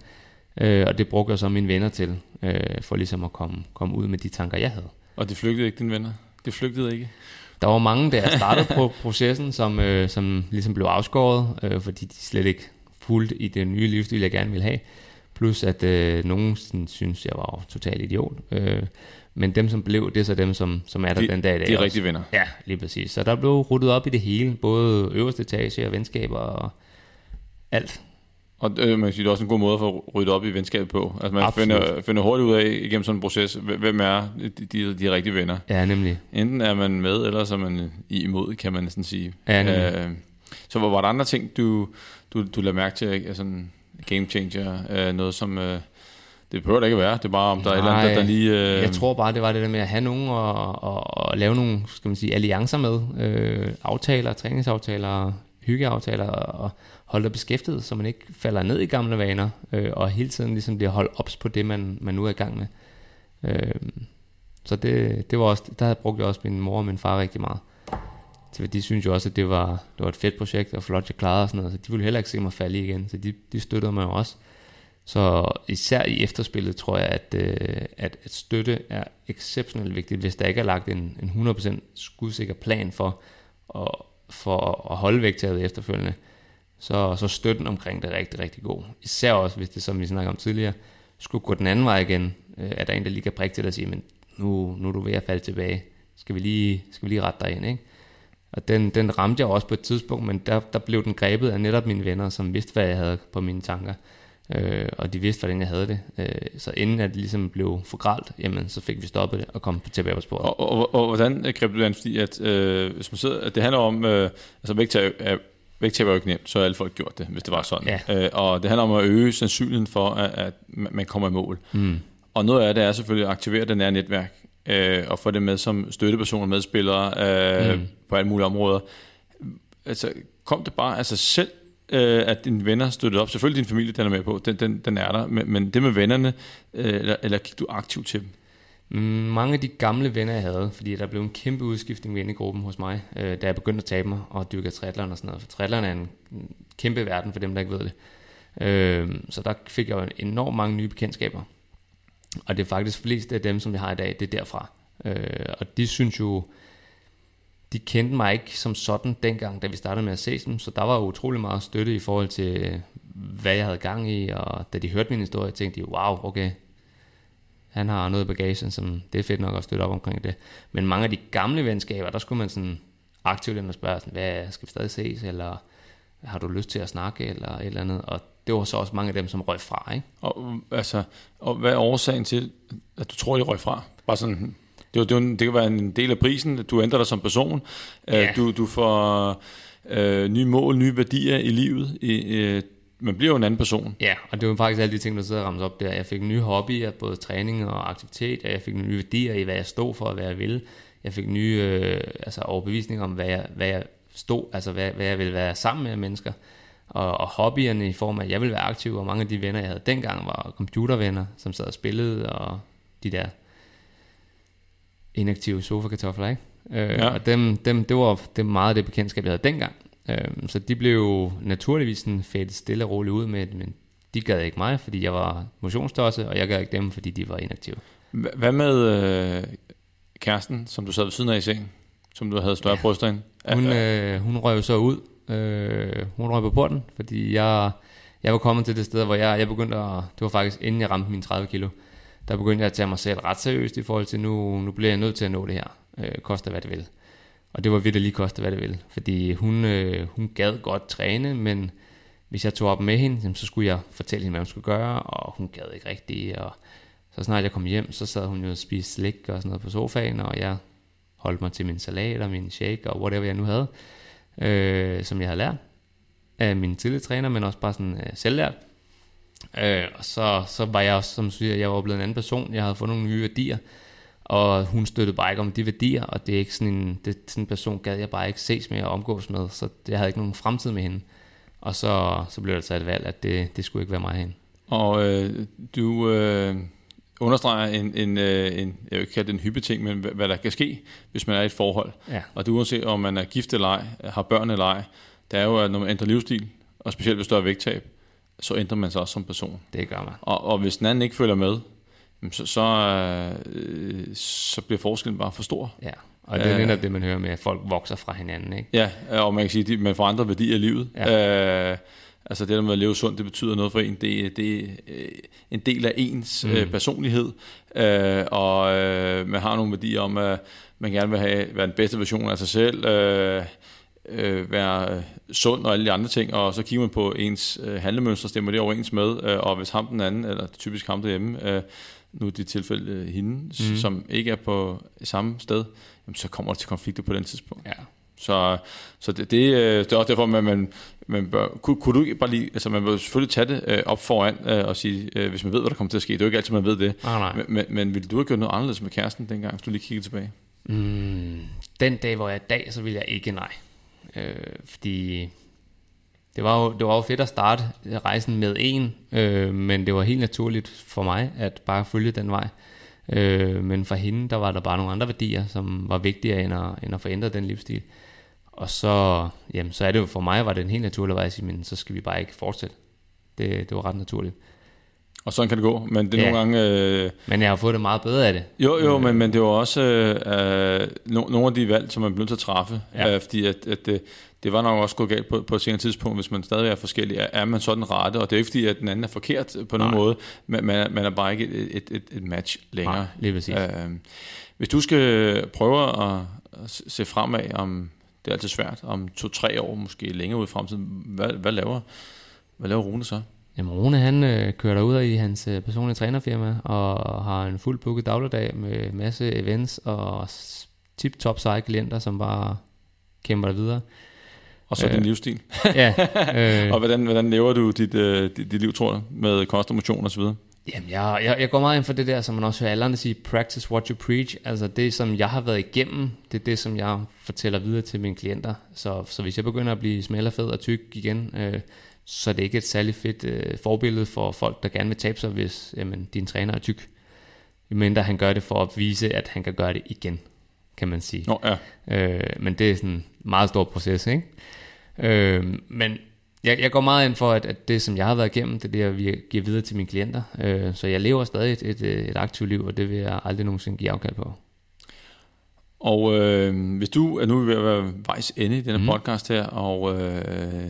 Øh, og det brugte jeg så mine venner til, øh, for ligesom at komme, komme ud med de tanker, jeg havde. Og det flygtede ikke, dine venner? Det flygtede ikke? Der var mange, der startede på processen, som, øh, som ligesom blev afskåret, øh, fordi de slet ikke fulgte i det nye livsstil, jeg gerne ville have. Plus at øh, nogen synes, jeg var totalt idiot. Øh, men dem, som blev, det er så dem, som, som er der de, den dag i dag. De er rigtige venner. Ja, lige præcis. Så der blev ruttet op i det hele, både øverste etage og venskaber og alt. Og øh, man kan sige, det er også en god måde for at rydde op i venskabet på. Altså man finder, finder hurtigt ud af igennem sådan en proces, hvem er de, de, de rigtige venner. Ja, nemlig. Enten er man med, eller så er man imod, kan man næsten sige. Ja, nemlig. Øh, så hvor var der andre ting, du, du, du lader mærke til, altså en game changer, øh, noget som... Øh, det behøver det ikke at være, det er bare om der Nej, er et eller andet, der, der lige... Øh... Jeg tror bare, det var det der med at have nogen og, og, og lave nogle, skal man sige, alliancer med, øh, aftaler, træningsaftaler, hyggeaftaler, og, holde dig beskæftiget, så man ikke falder ned i gamle vaner, øh, og hele tiden ligesom bliver holdt ops på det, man, man nu er i gang med. Øh, så det, det var også, der brugte jeg også min mor og min far rigtig meget. Så de synes jo også, at det var, det var et fedt projekt, og flot jeg klarede og sådan noget, så de ville heller ikke se mig falde igen, så de, de støttede mig jo også. Så især i efterspillet tror jeg, at, øh, at, at støtte er exceptionelt vigtigt, hvis der ikke er lagt en, en 100% skudsikker plan for, og, for at holde vægttabet efterfølgende så, så støtten omkring det er rigtig, rigtig god. Især også, hvis det, som vi snakkede om tidligere, skulle gå den anden vej igen, øh, at der en, der lige kan prikke til dig og sige, men nu, nu er du ved at falde tilbage, skal vi lige, skal vi lige rette dig ind, ikke? Og den, den ramte jeg også på et tidspunkt, men der, der blev den grebet af netop mine venner, som vidste, hvad jeg havde på mine tanker. Øh, og de vidste, hvordan jeg havde det. Øh, så inden at det ligesom blev forgralt, jamen, så fik vi stoppet det og kom tilbage på sporet. Og, og, og, og hvordan greb du det Fordi at, øh, hvis man sidder, at det handler om, øh, altså vægttab er Vægttab er jo ikke nemt, så har alle folk gjort det, hvis det var sådan. Ja. Øh, og det handler om at øge sandsynligheden for, at, at man kommer i mål. Mm. Og noget af det er selvfølgelig at aktivere det nære netværk, øh, og få det med som støttepersoner, medspillere øh, mm. på alle mulige områder. Altså, kom det bare af sig selv, øh, at dine venner støttede op? Selvfølgelig din familie, den er med på, den, den, den er der, men, men det med vennerne, øh, eller, eller gik du aktivt til dem? Mm, mange af de gamle venner, jeg havde, fordi der blev en kæmpe udskiftning ved gruppen hos mig, øh, da jeg begyndte at tabe mig og dyrke triathlon og sådan noget. For triathlon er en kæmpe verden for dem, der ikke ved det. Øh, så der fik jeg enormt mange nye bekendtskaber. Og det er faktisk flest af dem, som jeg har i dag, det er derfra. Øh, og de synes jo, de kendte mig ikke som sådan dengang, da vi startede med at se dem, så der var utrolig meget støtte i forhold til, øh, hvad jeg havde gang i, og da de hørte min historie, tænkte de, wow, okay, han har noget i bagagen, som det er fedt nok at støtte op omkring det. Men mange af de gamle venskaber, der skulle man sådan aktivt ind og spørge, sådan, hvad, skal vi stadig ses, eller har du lyst til at snakke, eller et eller andet. Og det var så også mange af dem, som røg fra, ikke? Og, altså, og hvad er årsagen til, at du tror, de røg fra? Bare sådan, det, var, det, var, det kan være en del af prisen, at du ændrer dig som person. Ja. Du, du får øh, nye mål, nye værdier i livet. I, øh, man bliver jo en anden person. Ja, og det var faktisk alle de ting, der sidder og rammes op der. Jeg fik nye hobbyer, både træning og aktivitet, og jeg fik nye værdier i, hvad jeg stod for, og hvad jeg ville. Jeg fik nye øh, altså overbevisninger om, hvad jeg, hvad jeg stod, altså hvad, hvad jeg ville være sammen med mennesker. Og, og hobbyerne i form af, at jeg ville være aktiv, og mange af de venner, jeg havde dengang, var computervenner, som sad og spillede, og de der inaktive sofakartofler, ikke? Øh, ja. Og dem, dem, det var det meget det bekendtskab, jeg havde dengang. Øh, så de blev naturligvis sådan fedt stille og roligt ud med, men de gad ikke mig, fordi jeg var motionstosse, og jeg gad ikke dem, fordi de var inaktive. Hvad med øh, kæresten, som du sad ved siden af i sengen, som du havde større ja. bryster ind? Hun, øh, hun røg så ud. Øh, hun røg på porten, fordi jeg, jeg var kommet til det sted, hvor jeg, jeg begyndte at, det var faktisk inden jeg ramte mine 30 kilo, der begyndte jeg at tage mig selv ret seriøst i forhold til, nu, nu bliver jeg nødt til at nå det her, øh, koster hvad det vil. Og det var virkelig lige koste, hvad det vil. Fordi hun, øh, hun gad godt træne, men hvis jeg tog op med hende, så skulle jeg fortælle hende, hvad hun skulle gøre, og hun gad ikke rigtigt. Og så snart jeg kom hjem, så sad hun jo og spiste slik og sådan noget på sofaen, og jeg holdt mig til min salat og min shake og whatever jeg nu havde, øh, som jeg havde lært af min tidligere træner, men også bare sådan øh, selvlært. Øh, og så, så var jeg også, som siger, jeg var blevet en anden person. Jeg havde fået nogle nye værdier, og hun støttede bare ikke om de værdier, og det er ikke sådan en, det, sådan en person gad jeg bare ikke ses med og omgås med, så jeg havde ikke nogen fremtid med hende. Og så, så blev det så et valg, at det, det skulle ikke være mig hen. Og øh, du øh, understreger en, en, øh, en, jeg vil ikke kalde det en hypeting, men hvad, hvad der kan ske, hvis man er i et forhold. Ja. Og du uanset om man er gift eller ej, har børn eller ej, det er jo, at når man ændrer livsstil, og specielt hvis du har vægttab, så ændrer man sig også som person. Det gør man. Og, og hvis den anden ikke følger med, så, så, øh, så bliver forskellen bare for stor. Ja, og det er netop det, man hører med, at folk vokser fra hinanden. Ikke? Ja, og man kan sige, at man får andre værdier i livet. Ja. Øh, altså det der med at leve sundt, det betyder noget for en. Det, det er øh, en del af ens mm. øh, personlighed, øh, og øh, man har nogle værdier om, at man gerne vil have, være den bedste version af sig selv, øh, øh, være sund og alle de andre ting, og så kigger man på ens øh, handlemønster, stemmer det overens med, øh, og hvis ham den anden, eller typisk ham derhjemme, øh, nu er det tilfælde øh, hende, mm. som ikke er på samme sted, jamen, så kommer der til konflikter på den tidspunkt. Ja. Så, så det, det, øh, det er også derfor, at man, man, bør, kunne, kunne du ikke bare lige, altså man vil selvfølgelig tage det øh, op foran øh, og sige, øh, hvis man ved, hvad der kommer til at ske. Det er jo ikke altid, man ved det. Ah, nej. Men, men, men ville du have gjort noget anderledes med kæresten dengang, hvis du lige kiggede tilbage? Mm, den dag, hvor jeg er i dag, så vil jeg ikke nej. Øh, fordi det var, jo, det var jo fedt at starte rejsen med en, øh, men det var helt naturligt for mig at bare følge den vej. Øh, men for hende, der var der bare nogle andre værdier, som var vigtigere end at, end at forændre den livsstil. Og så, jamen, så er det jo for mig, var det en helt naturlig vej at sige, men så skal vi bare ikke fortsætte. Det, det var ret naturligt. Og sådan kan det gå, men det er ja. nogle gange... Øh... Men jeg har fået det meget bedre af det. Jo, jo, øh... men, men det var også øh, no, nogle af de valg, som man blev nødt til at træffe, ja. øh, fordi at, at det, det var nok også gået galt på, på et senere tidspunkt, hvis man stadig er forskellig. Er, er man sådan rette? Og det er ikke fordi, at den anden er forkert på nogen Nej. måde, men man, man er bare ikke et, et, et, et match længere. Nej, lige præcis. Øh, hvis du skal prøve at, at se fremad om, det er altid svært, om to-tre år, måske længere ud i fremtiden, hvad, hvad laver hvad laver Rune så? Jamen Rune han øh, kører derud i hans øh, personlige trænerfirma og har en fuld booket dagligdag med masse events og tip-top seje klienter, som bare kæmper videre. Og så øh, din livsstil. ja. Øh, og hvordan, hvordan lever du dit, øh, dit, dit liv, tror du, med kost og motion og så videre? Jamen, jeg, jeg, jeg går meget ind for det der, som man også hører alle sige, practice what you preach. Altså det, som jeg har været igennem, det er det, som jeg fortæller videre til mine klienter. Så, så hvis jeg begynder at blive smaller, fed og tyk igen, øh, så det er ikke et særligt fedt øh, forbillede for folk, der gerne vil tabe sig, hvis jamen, din træner er tyk. Mindre han gør det for at vise, at han kan gøre det igen, kan man sige. Nå, ja. øh, men det er sådan en meget stor proces, ikke? Øh, men jeg, jeg går meget ind for, at, at det, som jeg har været igennem, det er det, jeg giver videre til mine klienter. Øh, så jeg lever stadig et, et, et aktivt liv, og det vil jeg aldrig nogensinde give afkald på. Og øh, hvis du er nu ved at være vejs ende i denne mm. podcast her, og øh,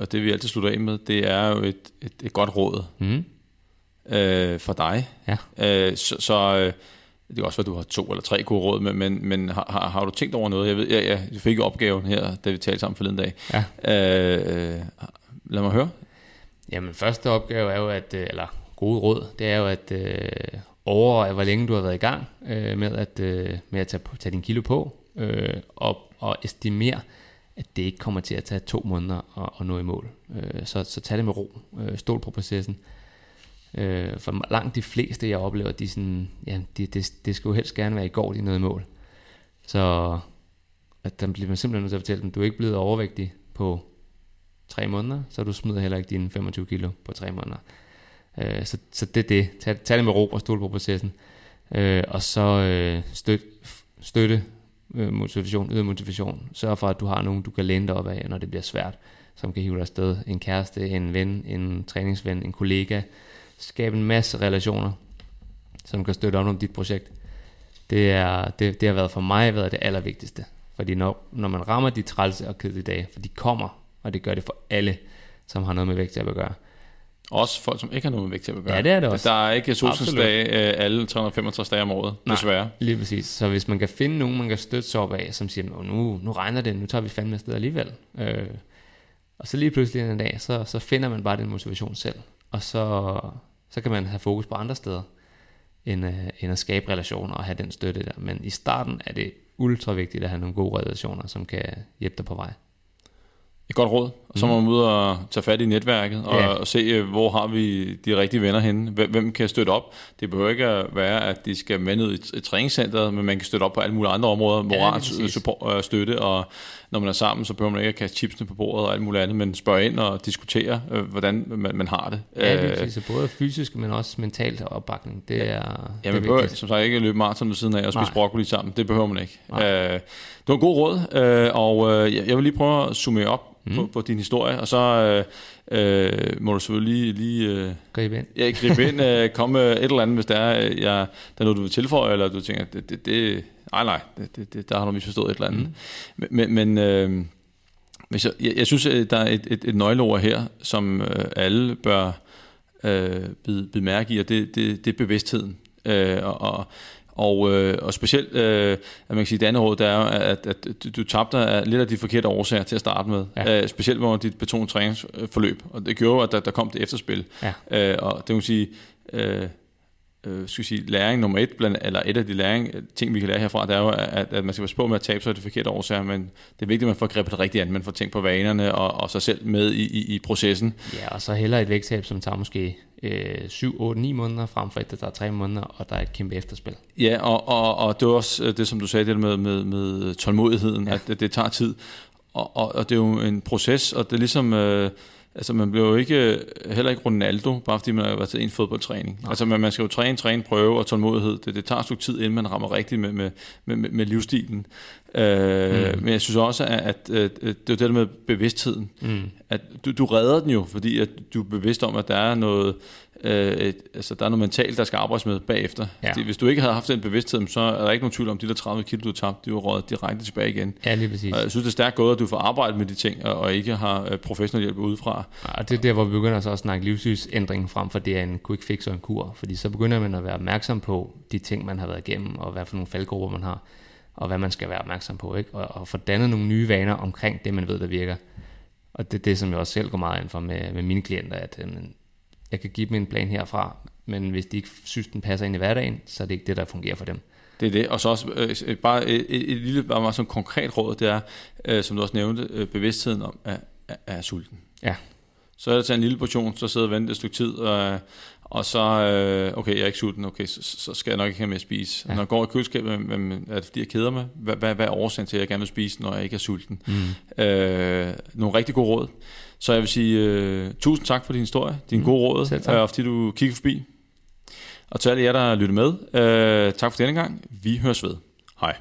og det vi altid slutter af med, det er jo et, et, et godt råd. Mm. øh, for dig. Ja. Øh, så så øh, det kan også være, at du har to eller tre gode råd, men, men, men har, har, har du tænkt over noget? Jeg ved, ja, ja, jeg fik opgaven her, da vi talte sammen forleden dag. Ja. Øh, lad mig høre. Jamen, første opgave er jo, at, øh, eller gode råd, det er jo at øh, overveje, hvor længe du har været i gang øh, med at, øh, med at tage, tage din kilo på, øh, og, og estimere, at det ikke kommer til at tage to måneder at, at nå i mål. Øh, så, så tag det med ro. Øh, stol på processen. Øh, for langt de fleste, jeg oplever, de sådan, ja, det, det de skulle helst gerne være i går, de nåede mål. Så at der bliver man simpelthen nødt til at fortælle dem, du er ikke blevet overvægtig på tre måneder, så du smider heller ikke dine 25 kilo på tre måneder. Øh, så, så det er det. Tag, tag det med ro og stol på processen. Øh, og så øh, støt, støtte øh, motivation, yder motivation. Sørg for, at du har nogen, du kan læne dig op af, når det bliver svært, som kan hive dig afsted. En kæreste, en ven, en træningsven, en kollega. Skab en masse relationer, som kan støtte op om dit projekt. Det, er, det, det har været for mig været det allervigtigste. Fordi når, når man rammer de trælse og kedelige dage, for de kommer, og det gør det for alle, som har noget med vægt at gøre. Også folk, som ikke har noget med vægt at gøre. Ja, det er det også. Der er ikke solskinsdage øh, alle 365 dage om året, Nej, desværre. lige præcis. Så hvis man kan finde nogen, man kan støtte sig op af, som siger, "Åh, nu, nu regner det, nu tager vi fandme afsted alligevel. Øh, og så lige pludselig en dag, så, så finder man bare den motivation selv. Og så, så kan man have fokus på andre steder, end, øh, end at skabe relationer og have den støtte der. Men i starten er det ultra vigtigt at have nogle gode relationer, som kan hjælpe dig på vej. Et godt råd. Og så må man ud og tage fat i netværket og, Ja. og se, øh, hvor har vi de rigtige venner henne. Hvem, kan støtte op? Det behøver ikke at være, at de skal med ned i, træningscenteret, men man kan støtte op på alle mulige andre områder. Moral, præcis. support, øh, støtte, og når man er sammen, så behøver man ikke at kaste chipsene på bordet og alt muligt andet, men spørge ind og diskutere, øh, hvordan man, man har det. Ja, det Øh, er. Så både fysisk, men også mentalt opbakning. Det er, Ja, det man er behøver vigtigt. som sagt ikke løbe maraton ved siden af og spise Nej. broccoli sammen. Det behøver man ikke. Nej. Øh, det var en god råd, øh, og øh, jeg vil lige prøve at summere op mm. på, på din historie, og så øh, øh, må du selvfølgelig lige, lige øh, Grib ind. ja, gribe ind, øh, komme et eller andet, hvis der er, øh, jeg, der er noget, du vil tilføje, eller du tænker, det, det, det nej, nej, det, det, det, der har du misforstået et eller andet. Mm. Men, men øh, hvis jeg, jeg, jeg synes, at der er et, et, et nøgleord her, som øh, alle bør øh, bide, bide mærke i, og det, det, det er bevidstheden. Øh, og, og, og, øh, og specielt, øh, at man kan sige, det andet råd, det er jo, at, at du, tabte af lidt af de forkerte årsager til at starte med. Ja. Øh, specielt under dit betonede træningsforløb. Og det gjorde, at der, der kom det efterspil. Ja. Øh, og det vil sige, øh, øh, skal sige, læring nummer et, blandt, eller et af de læring, ting, vi kan lære herfra, det er jo, at, at man skal passe på med at tabe sig af de forkerte årsager, men det er vigtigt, at man får grebet det rigtigt an, man får tænkt på vanerne og, og sig selv med i, i, i processen. Ja, og så heller et vægttab, som tager måske øh, 7, 8, 9 måneder, frem for et, der tager 3 måneder, og der er et kæmpe efterspil. Ja, og, og, og det er også øh, det, som du sagde, det med, med, med tålmodigheden, ja. at det, det tager tid. Og, og, og det er jo en proces, og det er ligesom... Øh, altså man bliver jo ikke, øh, heller ikke Ronaldo, bare fordi man har været til en fodboldtræning. Nej. Altså man, man skal jo træne, træne, prøve og tålmodighed. Det, det tager et stykke tid, inden man rammer rigtigt med, med, med, med, livsstilen. Øh, mm. Men jeg synes også, at, at, at det er det der med bevidstheden. Mm. At du, du redder den jo, fordi at du er bevidst om, at der er noget, øh, et, altså der er noget mentalt, der skal arbejdes med bagefter. Ja. Fordi hvis du ikke havde haft den bevidsthed, så er der ikke nogen tvivl om, at de der 30 kilo, du har tabt, de er jo røget direkte tilbage igen. Ja, lige præcis. Og jeg synes, det er stærkt gået, at du får arbejdet med de ting, og, og ikke har øh, professionel hjælp udefra. Og det er der, hvor vi begynder så at snakke livsstilsændring frem for det er en quick fix og en kur. Fordi så begynder man at være opmærksom på de ting, man har været igennem, og hvad for nogle faldgrupper man har, og hvad man skal være opmærksom på. Ikke? Og, og få dannet nogle nye vaner omkring det, man ved, der virker. Og det er det, som jeg også selv går meget ind for med, med mine klienter, at jamen, jeg kan give dem en plan herfra, men hvis de ikke synes, den passer ind i hverdagen, så er det ikke det, der fungerer for dem. Det er det. Og så også øh, bare et, et, et lille, bare meget sådan konkret råd, det er, øh, som du også nævnte, øh, bevidstheden om, at, at, at er sulten. Ja. Så er det tage en lille portion, så sidde og vente et stykke tid, og, og så, øh, okay, jeg er ikke sulten, okay, så, så skal jeg nok ikke have mere at spise. Ja. Ja. Når jeg går i køleskabet, hvem- er det fordi, jeg keder mig? Hvad, hvad, hvad er årsagen til, at jeg gerne vil spise, når jeg ikke er sulten? Mm. Øh, nogle rigtig gode råd. Så jeg vil sige øh, tusind tak for din historie, din mm. gode råd, tak. øh, og fordi du kigger forbi. Og til alle jer, der lytter med, øh, tak for denne gang. Vi høres ved. Hej.